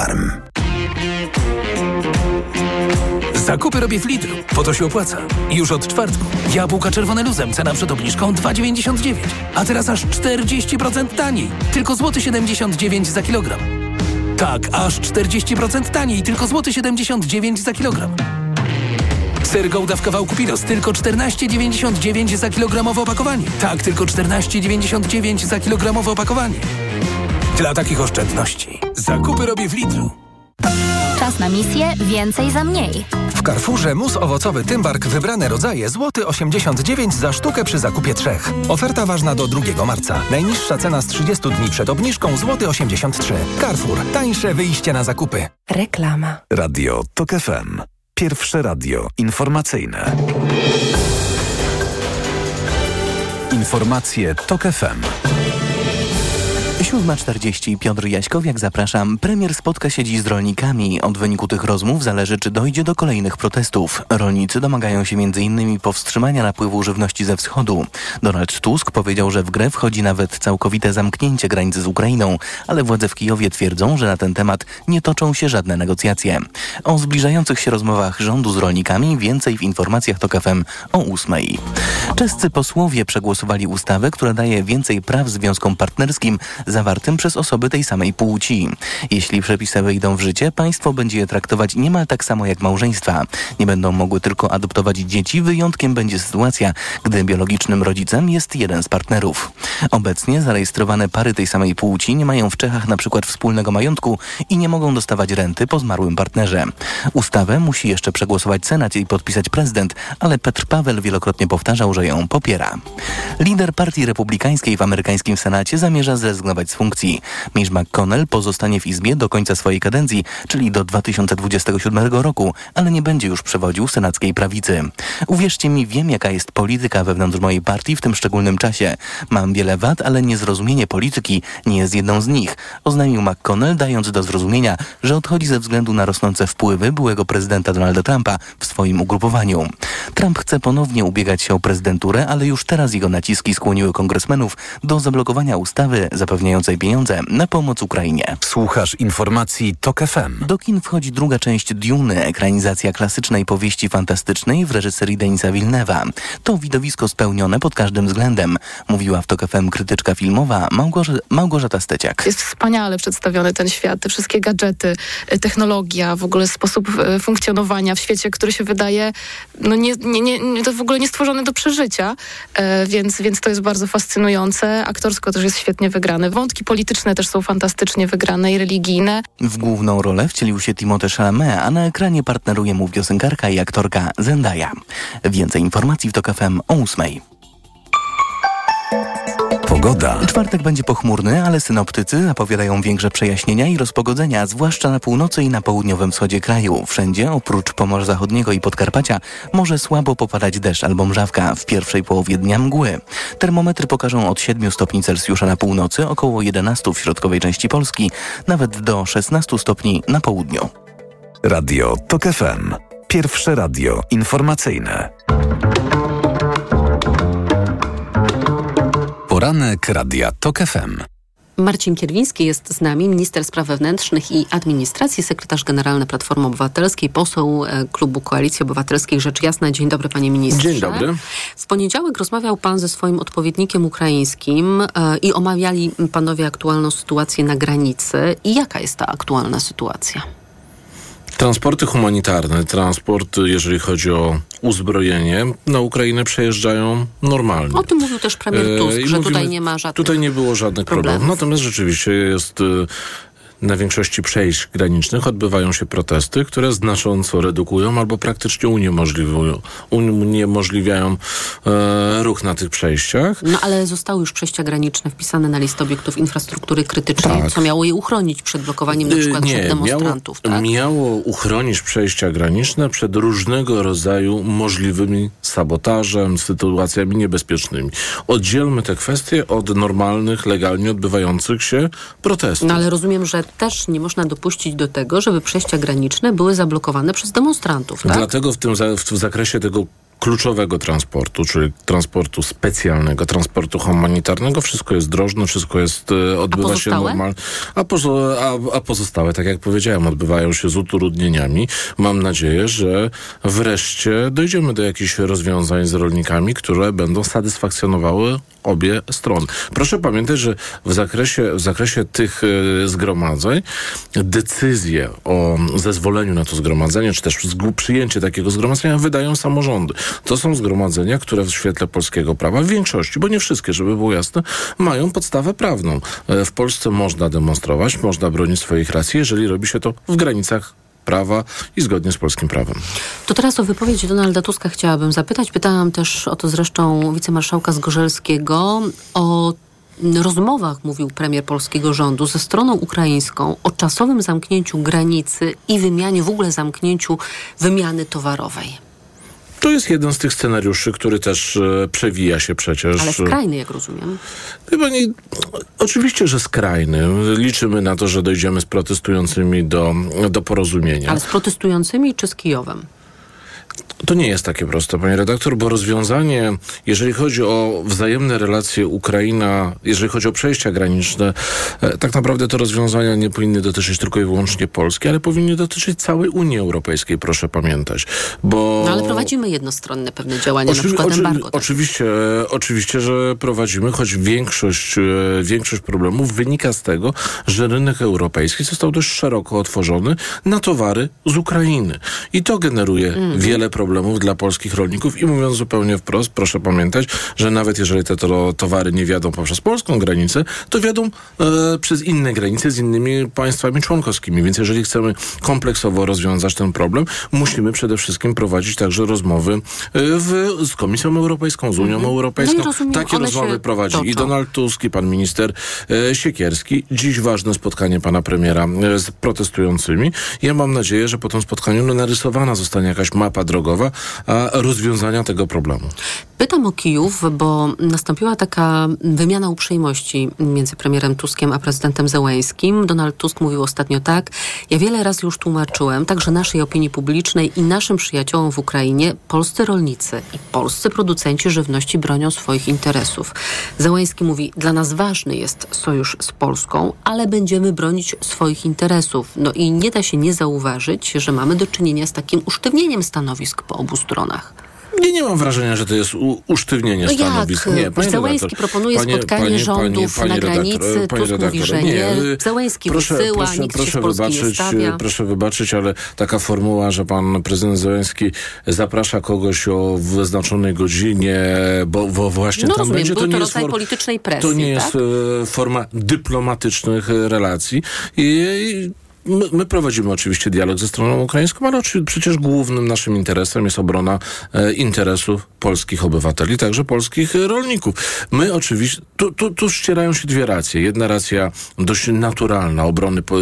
Aflofarm. Zakupy robię w Lidlu, po to się opłaca. Już od czwartku. Jabłka czerwone luzem, cena przed obniżką 2,99. A teraz aż 40% taniej. Tylko złoty 79 za kilogram. Tak, aż 40% taniej, tylko złoty 79 za kilogram. Ser Gouda w kawałku Pilos, tylko 14,99 za kilogramowe opakowanie. Tak, tylko 14,99 za kilogramowe opakowanie. Dla takich oszczędności. Zakupy robię w Lidlu. Czas na misję więcej za mniej. W Carrefourze mus owocowy Tymbark wybrane rodzaje złoty 89 za sztukę przy zakupie trzech. Oferta ważna do 2 marca. Najniższa cena z 30 dni przed obniżką złoty 83. Carrefour. Tańsze wyjście na zakupy. Reklama. Radio TOK FM. Pierwsze radio informacyjne. Informacje TOK FM. 7.40 Piotr Jaśkowiak, zapraszam. Premier spotka się dziś z rolnikami. Od wyniku tych rozmów zależy, czy dojdzie do kolejnych protestów. Rolnicy domagają się m.in. powstrzymania napływu żywności ze wschodu. Donald Tusk powiedział, że w grę wchodzi nawet całkowite zamknięcie granicy z Ukrainą, ale władze w Kijowie twierdzą, że na ten temat nie toczą się żadne negocjacje. O zbliżających się rozmowach rządu z rolnikami więcej w informacjach TOK FM o 8. Czescy posłowie przegłosowali ustawę, która daje więcej praw związkom partnerskim zawartym przez osoby tej samej płci. Jeśli przepisy wejdą w życie, państwo będzie je traktować niemal tak samo jak małżeństwa. Nie będą mogły tylko adoptować dzieci, wyjątkiem będzie sytuacja, gdy biologicznym rodzicem jest jeden z partnerów. Obecnie zarejestrowane pary tej samej płci nie mają w Czechach na przykład wspólnego majątku i nie mogą dostawać renty po zmarłym partnerze. Ustawę musi jeszcze przegłosować Senat i podpisać prezydent, ale Petr Paweł wielokrotnie powtarzał, że ją popiera. Lider Partii Republikańskiej w amerykańskim Senacie zamierza zrezygnować zrezygnować z funkcji. Mitch McConnell pozostanie w Izbie do końca swojej kadencji, czyli do 2027 roku, ale nie będzie już przewodził senackiej prawicy. Uwierzcie mi, wiem jaka jest polityka wewnątrz mojej partii w tym szczególnym czasie. Mam wiele wad, ale niezrozumienie polityki nie jest jedną z nich, oznajmił McConnell, dając do zrozumienia, że odchodzi ze względu na rosnące wpływy byłego prezydenta Donalda Trumpa w swoim ugrupowaniu. Trump chce ponownie ubiegać się o prezydenturę, ale już teraz jego naciski skłoniły kongresmenów do zablokowania ustawy zapewniającej pieniądze na pomoc Ukrainie. Słuchasz informacji TOK FM. Do kin wchodzi druga część Duny, ekranizacja klasycznej powieści fantastycznej w reżyserii Denisa Wilnewa. To widowisko spełnione pod każdym względem, mówiła w TOK FM krytyczka filmowa Małgorze- Małgorzata Steciak. Jest wspaniale przedstawiony ten świat, te wszystkie gadżety, y, technologia, w ogóle sposób y, funkcjonowania w świecie, który się wydaje no nie, nie, nie, nie- to w ogóle nie stworzony do przeżycia, e, więc, więc to jest bardzo fascynujące. Aktorsko też jest świetnie wygrane. Wątki polityczne też są fantastycznie wygrane i religijne. W główną rolę wcielił się Timothée Chalamet, a na ekranie partneruje mu piosenkarka i aktorka Zendaya. Więcej informacji w TOK FM o 8. Pogoda. Czwartek będzie pochmurny, ale synoptycy zapowiadają większe przejaśnienia i rozpogodzenia, zwłaszcza na północy i na południowym wschodzie kraju. Wszędzie, oprócz Pomorza Zachodniego i Podkarpacia, może słabo popadać deszcz albo mrzawka. W pierwszej połowie dnia mgły. Termometry pokażą od 7 stopni Celsjusza na północy, około 11 w środkowej części Polski, nawet do 16 stopni na południu. Radio TOK FM. Pierwsze radio informacyjne. Poranek Radia TOK FM. Marcin Kierwiński jest z nami, minister spraw wewnętrznych i administracji, sekretarz generalny Platformy Obywatelskiej, poseł e, klubu Koalicji Obywatelskiej Rzecz Jasna. Dzień dobry panie ministrze. Dzień dobry. W poniedziałek rozmawiał pan ze swoim odpowiednikiem ukraińskim e, i omawiali panowie aktualną sytuację na granicy. I jaka jest ta aktualna sytuacja? Transporty humanitarne, transport, jeżeli chodzi o uzbrojenie, na Ukrainę przejeżdżają normalnie. O tym mówił też premier Tusk, E, że mówimy- tutaj nie ma żadnych Tutaj nie było żadnych problemów. problemów. Natomiast rzeczywiście jest... Na większości przejść granicznych odbywają się protesty, które znacząco redukują albo praktycznie uniemożliwiają, uniemożliwiają e, ruch na tych przejściach. No ale zostały już przejścia graniczne wpisane na listę obiektów infrastruktury krytycznej, Tak. co miało je uchronić przed blokowaniem na Y, przykład nie, przed demonstrantów. miało, tak? miało uchronić przejścia graniczne przed różnego rodzaju możliwymi sabotażem, sytuacjami niebezpiecznymi. Oddzielmy te kwestie od normalnych, legalnie odbywających się protestów. No ale rozumiem, że też nie można dopuścić do tego, żeby przejścia graniczne były zablokowane przez demonstrantów, tak? Dlatego w tym w zakresie tego kluczowego transportu, czyli transportu specjalnego, transportu humanitarnego, wszystko jest drożne, wszystko jest, e, odbywa się normalnie. A, pozo- a, a pozostałe, tak jak powiedziałem, odbywają się z utrudnieniami. Mam nadzieję, że wreszcie dojdziemy do jakichś rozwiązań z rolnikami, które będą satysfakcjonowały obie strony. Proszę pamiętać, że w zakresie, w zakresie tych e, zgromadzeń decyzje o zezwoleniu na to zgromadzenie, czy też przyjęcie takiego zgromadzenia wydają samorządy. To są zgromadzenia, które w świetle polskiego prawa w większości, bo nie wszystkie, żeby było jasne, mają podstawę prawną. E, W Polsce można demonstrować, można bronić swoich racji, jeżeli robi się to w granicach prawa i zgodnie z polskim prawem. To teraz o wypowiedź Donalda Tuska chciałabym zapytać. Pytałam też o to zresztą wicemarszałka Zgorzelskiego, o rozmowach, mówił premier polskiego rządu, ze stroną ukraińską o czasowym zamknięciu granicy i wymianie, w ogóle zamknięciu wymiany towarowej. To jest jeden z tych scenariuszy, który też e, przewija się przecież. Ale skrajny, jak rozumiem. Chyba nie. Oczywiście, że skrajny. Liczymy na to, że dojdziemy z protestującymi do, do porozumienia. Ale z protestującymi czy z Kijowem? To nie jest takie proste, panie redaktor, bo rozwiązanie, jeżeli chodzi o wzajemne relacje Ukraina, jeżeli chodzi o przejścia graniczne, e, tak naprawdę te rozwiązania nie powinny dotyczyć tylko i wyłącznie Polski, ale powinny dotyczyć całej Unii Europejskiej, proszę pamiętać. Bo... No ale prowadzimy jednostronne pewne działania, na Oczywi- przykład oczywi- embargo. tak? Oczywiście, e, oczywiście, że prowadzimy, choć większość, e, większość problemów wynika z tego, że rynek europejski został dość szeroko otworzony na towary z Ukrainy. I to generuje Mhm. wiele problemów problemów dla polskich rolników i mówiąc zupełnie wprost, proszę pamiętać, że nawet jeżeli te to, towary nie wiadą poprzez polską granicę, to wiadą e, przez inne granice z innymi państwami członkowskimi. Więc jeżeli chcemy kompleksowo rozwiązać ten problem, musimy przede wszystkim prowadzić także rozmowy e, w, z Komisją Europejską, z Unią Mhm. Europejską. No i rozumiem, Takie rozmowy prowadzi i toczą. Donald Tusk, i pan minister e, Siekierski. Dziś ważne spotkanie pana premiera e, z protestującymi. Ja mam nadzieję, że po tym spotkaniu no, narysowana zostanie jakaś mapa drogowa rozwiązania tego problemu. Pytam o Kijów, bo nastąpiła taka wymiana uprzejmości między premierem Tuskiem a prezydentem Zełęskim. Donald Tusk mówił ostatnio tak. Ja wiele razy już tłumaczyłem, także naszej opinii publicznej i naszym przyjaciołom w Ukrainie, polscy rolnicy i polscy producenci żywności bronią swoich interesów. Zełęski mówi, dla nas ważny jest sojusz z Polską, ale będziemy bronić swoich interesów. No i nie da się nie zauważyć, że mamy do czynienia z takim usztywnieniem stanowisk po obu stronach. Nie, nie mam wrażenia, że to jest u, usztywnienie No stanowisk. jak? Nie, panie redaktor, proponuje panie- spotkanie panie- rządów panie- na granicy, Tusk mówi, że nie. Zełenski proszę, wysyła, proszę, nikt się proszę nie wybaczyć, y, Proszę wybaczyć, ale taka formuła, że pan prezydent Zełenski zaprasza kogoś o wyznaczonej godzinie, bo, bo właśnie No tam rozumiem, będzie, to nie rodzaj for- politycznej presji, To nie tak? jest e, forma dyplomatycznych e, relacji. I My, my prowadzimy oczywiście dialog ze stroną ukraińską, ale przecież głównym naszym interesem jest obrona e, interesów polskich obywateli, także polskich rolników. My oczywiście, tu, tu, tu ścierają się dwie racje. Jedna racja dość naturalna obrony po,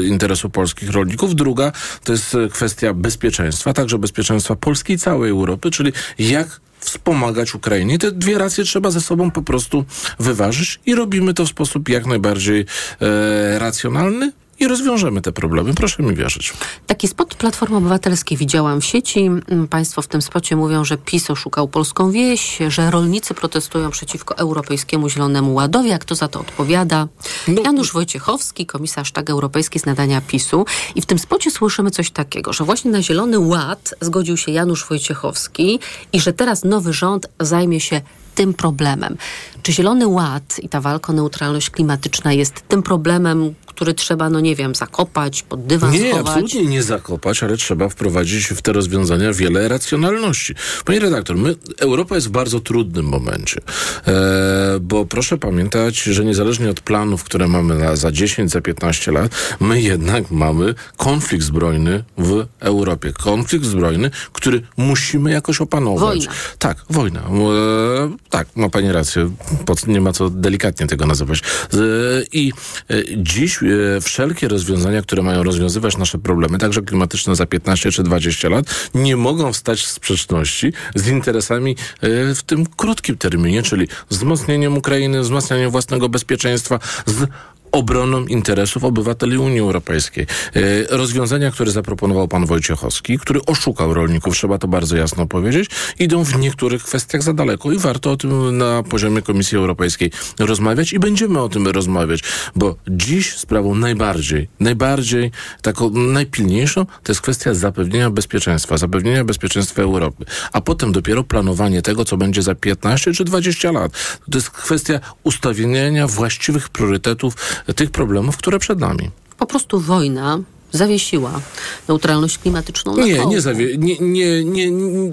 polskich rolników, druga to jest e, kwestia bezpieczeństwa, także bezpieczeństwa Polski i całej Europy, czyli jak wspomagać Ukrainie. Te dwie racje trzeba ze sobą po prostu wyważyć i robimy to w sposób jak najbardziej e, racjonalny i rozwiążemy te problemy. Proszę mi wierzyć. Taki spot Platformy Obywatelskiej widziałam w sieci. Mm, Państwo w tym spocie mówią, że PiS oszukał polską wieś, że rolnicy protestują przeciwko Europejskiemu Zielonemu Ładowi. Jak to za to odpowiada? Janusz Wojciechowski, komisarz tak europejski z nadania PiSu. I w tym spocie słyszymy coś takiego, że właśnie na Zielony Ład zgodził się Janusz Wojciechowski i że teraz nowy rząd zajmie się tym problemem. Czy Zielony Ład i ta walka o neutralność klimatyczna jest tym problemem, który trzeba, no nie wiem, zakopać, pod dywan Nie, schować? absolutnie nie zakopać, ale trzeba wprowadzić w te rozwiązania wiele racjonalności. Panie redaktor, my, Europa jest w bardzo trudnym momencie, e, bo proszę pamiętać, że niezależnie od planów, które mamy na, za 10, za 15 lat, my jednak mamy konflikt zbrojny w Europie. Konflikt zbrojny, który musimy jakoś opanować. Wojna. Tak, wojna. E, tak, ma pani rację. Nie ma co delikatnie tego nazywać. E, I e, dziś wszelkie rozwiązania, które mają rozwiązywać nasze problemy, także klimatyczne za 15 czy 20 lat, nie mogą wstać w sprzeczności z interesami e, w tym krótkim terminie, czyli wzmocnieniem Ukrainy, wzmacnianiem własnego bezpieczeństwa, z obroną interesów obywateli Unii Europejskiej. E, Rozwiązania, które zaproponował pan Wojciechowski, który oszukał rolników, trzeba to bardzo jasno powiedzieć, idą w niektórych kwestiach za daleko i warto o tym na poziomie Komisji Europejskiej rozmawiać i będziemy o tym rozmawiać, bo dziś sprawą najbardziej, najbardziej taką najpilniejszą to jest kwestia zapewnienia bezpieczeństwa, zapewnienia bezpieczeństwa Europy, a potem dopiero planowanie tego, co będzie za 15 czy 20 lat. To jest kwestia ustawienia właściwych priorytetów tych problemów, które przed nami. Po prostu wojna zawiesiła neutralność klimatyczną na Nie, nie, zawie- nie, nie, nie, nie,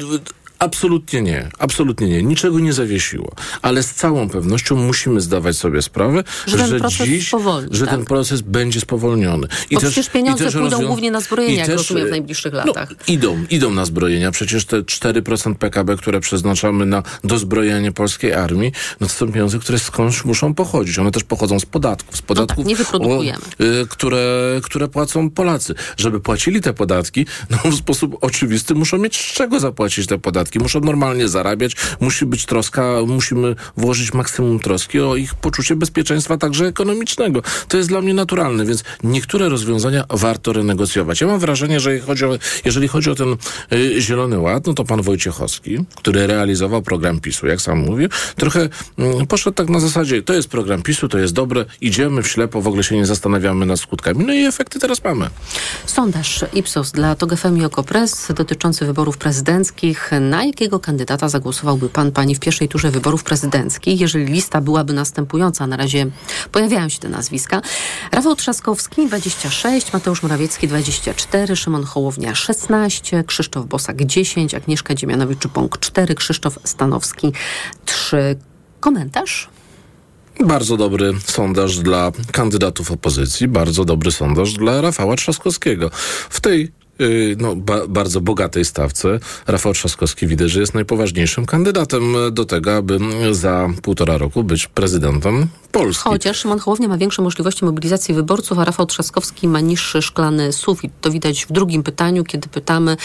absolutnie nie, absolutnie nie. Niczego nie zawiesiło, ale z całą pewnością musimy zdawać sobie sprawę, Że że, ten proces dziś, spowolni, że tak? ten proces będzie spowolniony. Bo przecież pieniądze pójdą rozwią- głównie na zbrojenia, i jak też, rozumiem, w e, najbliższych no, latach. Idą, idą na zbrojenia. Przecież te 4% PKB, które przeznaczamy na dozbrojenie polskiej armii, no to są pieniądze, które skądś muszą pochodzić. One też pochodzą z podatków. Z podatków, No tak, nie wyprodukujemy. o, y, które, które płacą Polacy. Żeby płacili te podatki, no w sposób oczywisty muszą mieć z czego zapłacić te podatki. Muszą normalnie zarabiać, musi być troska, musimy włożyć maksimum troski o ich poczucie bezpieczeństwa także ekonomicznego. To jest dla mnie naturalne, więc niektóre rozwiązania warto renegocjować. Ja mam wrażenie, że jeżeli chodzi o, jeżeli chodzi o ten y, Zielony Ład, no to pan Wojciechowski, który realizował program PiSu, jak sam mówił, trochę mm, poszedł tak na zasadzie, to jest program PiSu, to jest dobre, idziemy w ślepo, w ogóle się nie zastanawiamy nad skutkami. No i efekty teraz mamy. Sondaż Ipsos dla TOG FM i Okopres dotyczący wyborów prezydenckich. Na jakiego kandydata zagłosowałby pan, pani w pierwszej turze wyborów prezydenckich, jeżeli lista byłaby następująca? Na razie pojawiają się te nazwiska. Rafał Trzaskowski 26, Mateusz Morawiecki 24, Szymon Hołownia 16, Krzysztof Bosak 10, Agnieszka Dziemianowicz-Pąk 4, Krzysztof Stanowski 3. Komentarz? Bardzo dobry sondaż dla kandydatów opozycji, bardzo dobry sondaż dla Rafała Trzaskowskiego. W tej no, ba bardzo bogatej stawce Rafał Trzaskowski widać, że jest najpoważniejszym kandydatem do tego, aby za półtora roku być prezydentem Polski. Chociaż Szymon Hołownia ma większe możliwości mobilizacji wyborców, a Rafał Trzaskowski ma niższy szklany sufit. To widać w drugim pytaniu, kiedy pytamy,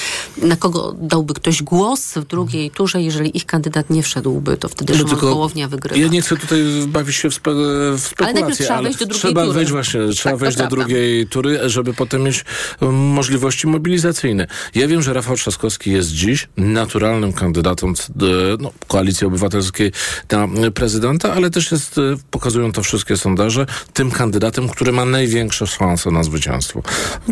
na kogo dałby ktoś głos w drugiej turze, jeżeli ich kandydat nie wszedłby, to wtedy No Szymon Hołownia wygrywa. Ja nie chcę tutaj bawić się w, spe w spekulacje, Ale najpierw trzeba wejść do drugiej trzeba tury. wejść właśnie, trzeba Tak, wejść do prawda. drugiej tury, żeby potem mieć um, możliwości mobilizacyjne. Ja wiem, że Rafał Trzaskowski jest dziś naturalnym kandydatem no, Koalicji Obywatelskiej na prezydenta, ale też jest, e, pokazują to wszystkie sondaże, tym kandydatem, który ma największe szanse na zwycięstwo.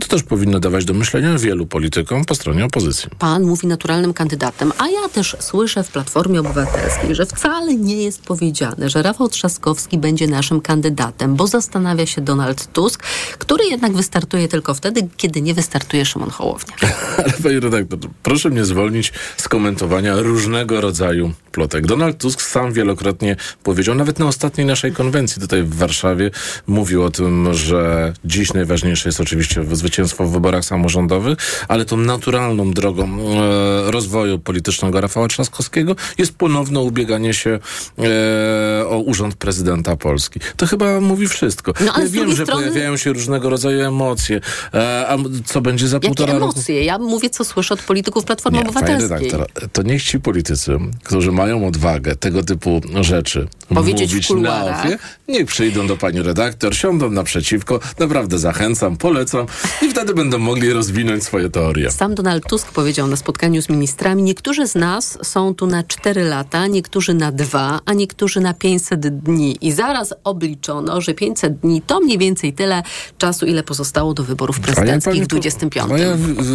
To też powinno dawać do myślenia wielu politykom po stronie opozycji. Pan mówi naturalnym kandydatem, a ja też słyszę w Platformie Obywatelskiej, że wcale nie jest powiedziane, że Rafał Trzaskowski będzie naszym kandydatem, bo zastanawia się Donald Tusk, który jednak wystartuje tylko wtedy, kiedy nie wystartuje Szymon Hołownia. Ale redaktor, proszę mnie zwolnić z komentowania różnego rodzaju plotek. Donald Tusk sam wielokrotnie powiedział, nawet na ostatniej naszej konwencji tutaj w Warszawie, mówił o tym, że dziś najważniejsze jest oczywiście zwycięstwo w wyborach samorządowych, ale tą naturalną drogą e, rozwoju politycznego Rafała Trzaskowskiego jest ponowne ubieganie się e, o urząd prezydenta Polski. To chyba mówi wszystko. No, ale ja wiem, że strony- pojawiają się różnego rodzaju emocje. E, a co będzie za półtora emocje? Ja mówię, co słyszę od polityków Platformy Nie, panie Obywatelskiej. redaktor, to niech ci politycy, którzy mają odwagę tego typu rzeczy Powiedzieć mówić na ofie, niech przyjdą do pani redaktor, siądą naprzeciwko, naprawdę zachęcam, polecam i wtedy będą mogli rozwinąć swoje teorie. Sam Donald Tusk powiedział na spotkaniu z ministrami, niektórzy z nas są tu na 4 lata, niektórzy na 2, a niektórzy na 500 dni. I zaraz obliczono, że 500 dni to mniej więcej tyle czasu, ile pozostało do wyborów prezydenckich w 25.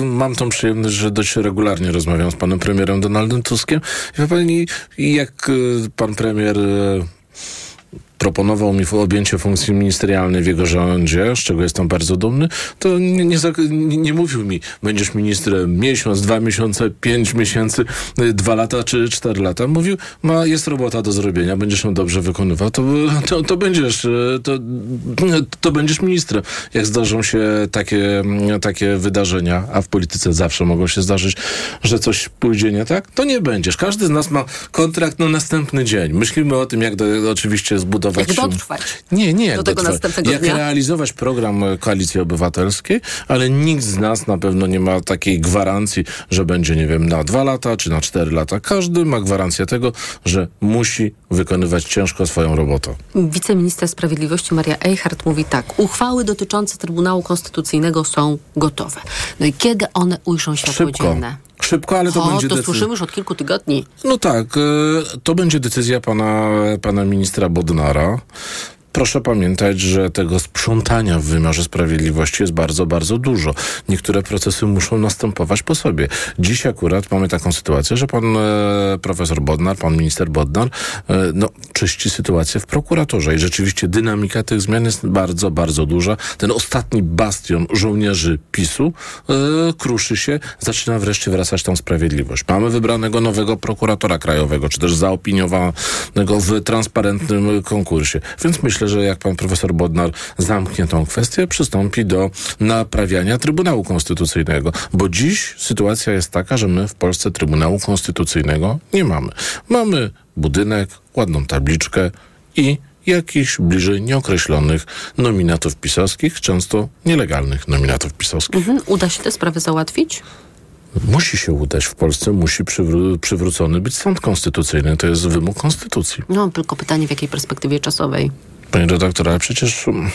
Mam tą przyjemność, że dość regularnie rozmawiam z panem premierem Donaldem Tuskiem. I wie pani, jak y, pan premier y, proponował mi objęcie funkcji ministerialnej w jego rządzie, z czego jestem bardzo dumny, to nie, nie, nie mówił mi, będziesz ministrem miesiąc, dwa miesiące, pięć miesięcy, y, dwa lata czy cztery lata. Mówił, ma, jest robota do zrobienia, będziesz ją dobrze wykonywał, to, to, to będziesz, y, to, to będziesz ministrem. Jak zdarzą się takie, mm, takie wydarzenia, a w polityce zawsze mogą się zdarzyć, że coś pójdzie nie tak, to nie będziesz. Każdy z nas ma kontrakt na następny dzień. Myślimy o tym, jak do, oczywiście zbudować... Jak dotrwać. Nie, nie. jak Do tego dotrwać. następnego Jak dnia. realizować program e, Koalicji Obywatelskiej, ale nikt z nas na pewno nie ma takiej gwarancji, że będzie, nie wiem, na dwa lata czy na cztery lata. Każdy ma gwarancję tego, że musi wykonywać ciężko swoją robotę. Wiceminister Sprawiedliwości Maria Eichhardt mówi tak. Uchwały dotyczące Trybunału Konstytucyjnego są gotowe. No i kiedy one ujrzą światło Szybko. dzienne? Szybko, ale to o, będzie to decyzja. słyszymy już od kilku tygodni. No tak, e, to będzie decyzja pana, pana ministra Bodnara. Proszę pamiętać, że tego sprzątania w wymiarze sprawiedliwości jest bardzo, bardzo dużo. Niektóre procesy muszą następować po sobie. Dziś akurat mamy taką sytuację, że pan e, profesor Bodnar, pan minister Bodnar, e, no, czyści sytuację w prokuraturze i rzeczywiście dynamika tych zmian jest bardzo, bardzo duża. Ten ostatni bastion żołnierzy PiSu e, kruszy się, zaczyna wreszcie wracać tą sprawiedliwość. Mamy wybranego nowego prokuratora krajowego, czy też zaopiniowanego w transparentnym konkursie. Więc myślę, że jak pan profesor Bodnar zamknie tą kwestię, przystąpi do naprawiania Trybunału Konstytucyjnego. Bo dziś sytuacja jest taka, że my w Polsce Trybunału Konstytucyjnego nie mamy. Mamy budynek, ładną tabliczkę i jakichś bliżej nieokreślonych nominatów pisowskich, często nielegalnych nominatów pisowskich. Mhm. Uda się te sprawy załatwić? Musi się udać. W Polsce musi przywró- przywrócony być sąd konstytucyjny. To jest wymóg konstytucji. No, tylko pytanie, w jakiej perspektywie czasowej? Panie redaktor, ale przecież um,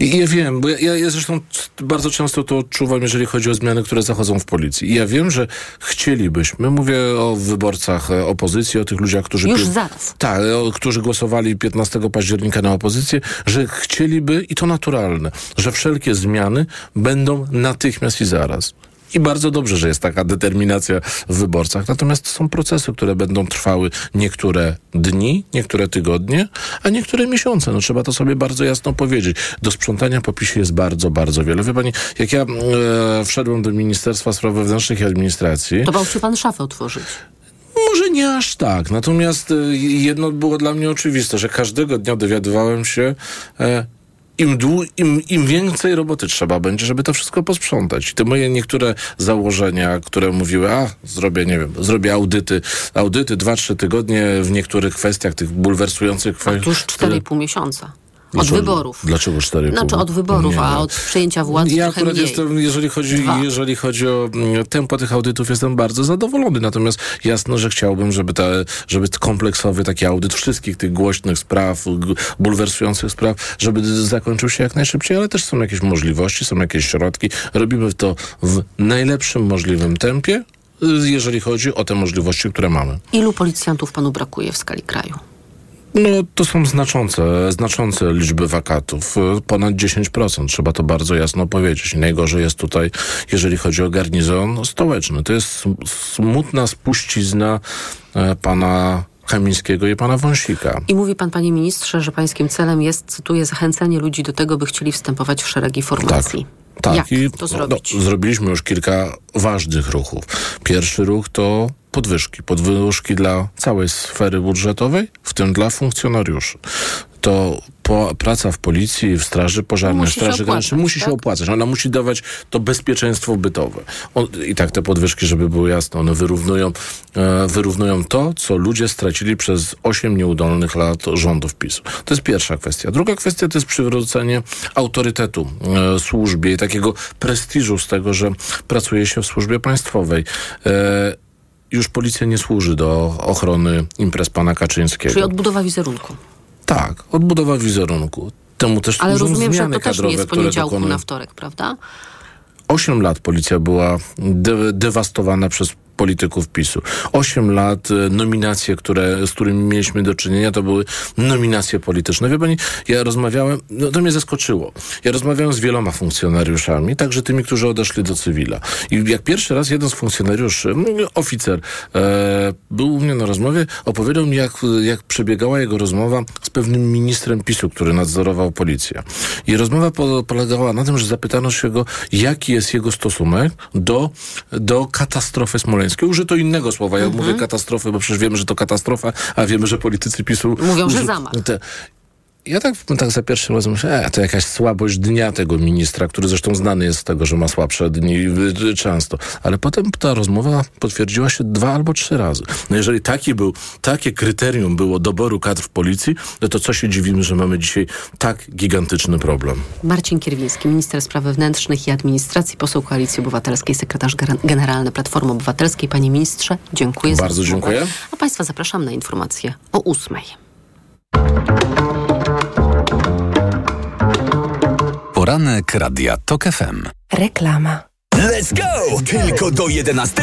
i ja wiem, bo ja, ja zresztą bardzo często to odczuwam, jeżeli chodzi o zmiany, które zachodzą w policji. I ja wiem, że chcielibyśmy, mówię o wyborcach e, opozycji, o tych ludziach, którzy... Już zaraz. Tak, którzy głosowali 15 października na opozycję, że chcieliby, i to naturalne, że wszelkie zmiany będą natychmiast i zaraz. I bardzo dobrze, że jest taka determinacja w wyborcach. Natomiast są procesy, które będą trwały niektóre dni, niektóre tygodnie, a niektóre miesiące. No trzeba to sobie bardzo jasno powiedzieć. Do sprzątania po PiSie jest bardzo, bardzo wiele. Wie pani, jak ja e, wszedłem do Ministerstwa Spraw Wewnętrznych i Administracji... To bał się pan szafę otworzyć. Może nie aż tak. Natomiast e, jedno było dla mnie oczywiste, że każdego dnia dowiadywałem się, e, im, dłu- im, im więcej roboty trzeba będzie, żeby to wszystko posprzątać. Te moje niektóre założenia, które mówiły, a zrobię, nie wiem, zrobię audyty, audyty dwa, trzy tygodnie w niektórych kwestiach, tych bulwersujących kwestiach. Już 4,5 miesiąca. Od Dlaczego- wyborów. Dlaczego 4,5? Znaczy od wyborów, Nie, a od przejęcia władzy Ja trochę akurat mniej. jestem, jeżeli chodzi, Dwa. jeżeli chodzi o mm, tempo tych audytów, jestem bardzo zadowolony. Natomiast jasno, że chciałbym, żeby, te, żeby kompleksowy taki audyt wszystkich tych głośnych spraw, bulwersujących spraw, żeby zakończył się jak najszybciej, ale też są jakieś możliwości, są jakieś środki. Robimy to w najlepszym możliwym tempie, y, jeżeli chodzi o te możliwości, które mamy. Ilu policjantów panu brakuje w skali kraju? No, to są znaczące, znaczące liczby wakatów. y, Ponad 10%. Trzeba to bardzo jasno powiedzieć. Najgorzej jest tutaj, jeżeli chodzi o garnizon stołeczny. To jest sm- smutna spuścizna e, pana Kamińskiego i pana Wąsika. I mówi pan, panie ministrze, że pańskim celem jest, cytuję, zachęcenie ludzi do tego, by chcieli wstępować w szeregi formacji. Tak, Jak i to zrobić? No, zrobiliśmy już kilka ważnych ruchów. Pierwszy ruch to podwyżki. Podwyżki dla całej sfery budżetowej, w tym dla funkcjonariuszy. To po, praca w policji, w straży pożarnej, Musi się straży granicznej musi się tak? opłacać. Ona musi dawać to bezpieczeństwo bytowe. On, I tak te podwyżki, żeby było jasne, one wyrównują, e, wyrównują to, co ludzie stracili przez 8 nieudolnych lat rządów PiSu. To jest pierwsza kwestia. Druga kwestia to jest przywrócenie autorytetu e, służbie i takiego prestiżu z tego, że pracuje się w służbie państwowej. E, już policja nie służy do ochrony imprez pana Kaczyńskiego. Czyli odbudowa wizerunku. Tak, odbudowa wizerunku. Temu też Ale rozumiem, że to też nie jest poniedziałku dokonują. na wtorek, prawda? Osiem lat policja była de dewastowana przez polityków PiSu. Osiem lat e, nominacje, które, z którymi mieliśmy do czynienia, to były nominacje polityczne. Wie pani, ja rozmawiałem, no to mnie zaskoczyło. Ja rozmawiałem z wieloma funkcjonariuszami, także tymi, którzy odeszli do cywila. I jak pierwszy raz jeden z funkcjonariuszy, oficer, e, był u mnie na rozmowie, opowiedział mi, jak, jak przebiegała jego rozmowa z pewnym ministrem PiSu, który nadzorował policję. I rozmowa po, polegała na tym, że zapytano się go, jaki jest jego stosunek do, do katastrofy smoleńskiej. Użyto innego słowa. Ja Mhm. mówię katastrofy, bo przecież wiemy, że to katastrofa, a wiemy, że politycy PiSu... Mówią, że zamach. Te, ja tak, tak za pierwszym razem myślę, e, to jakaś słabość dnia tego ministra, który zresztą znany jest z tego, że ma słabsze dni y, często. Ale potem ta rozmowa potwierdziła się dwa albo trzy razy. No jeżeli taki był, takie kryterium było doboru kadr w policji, no to co się dziwimy, że mamy dzisiaj tak gigantyczny problem. Marcin Kierwiński, minister spraw wewnętrznych i administracji, poseł Koalicji Obywatelskiej, sekretarz generalny Platformy Obywatelskiej. Panie ministrze, dziękuję za Bardzo dziękuję. A państwa zapraszam na informacje o ósmej. Poranek Radia TOK FM. Reklama. Let's go! Tylko do 11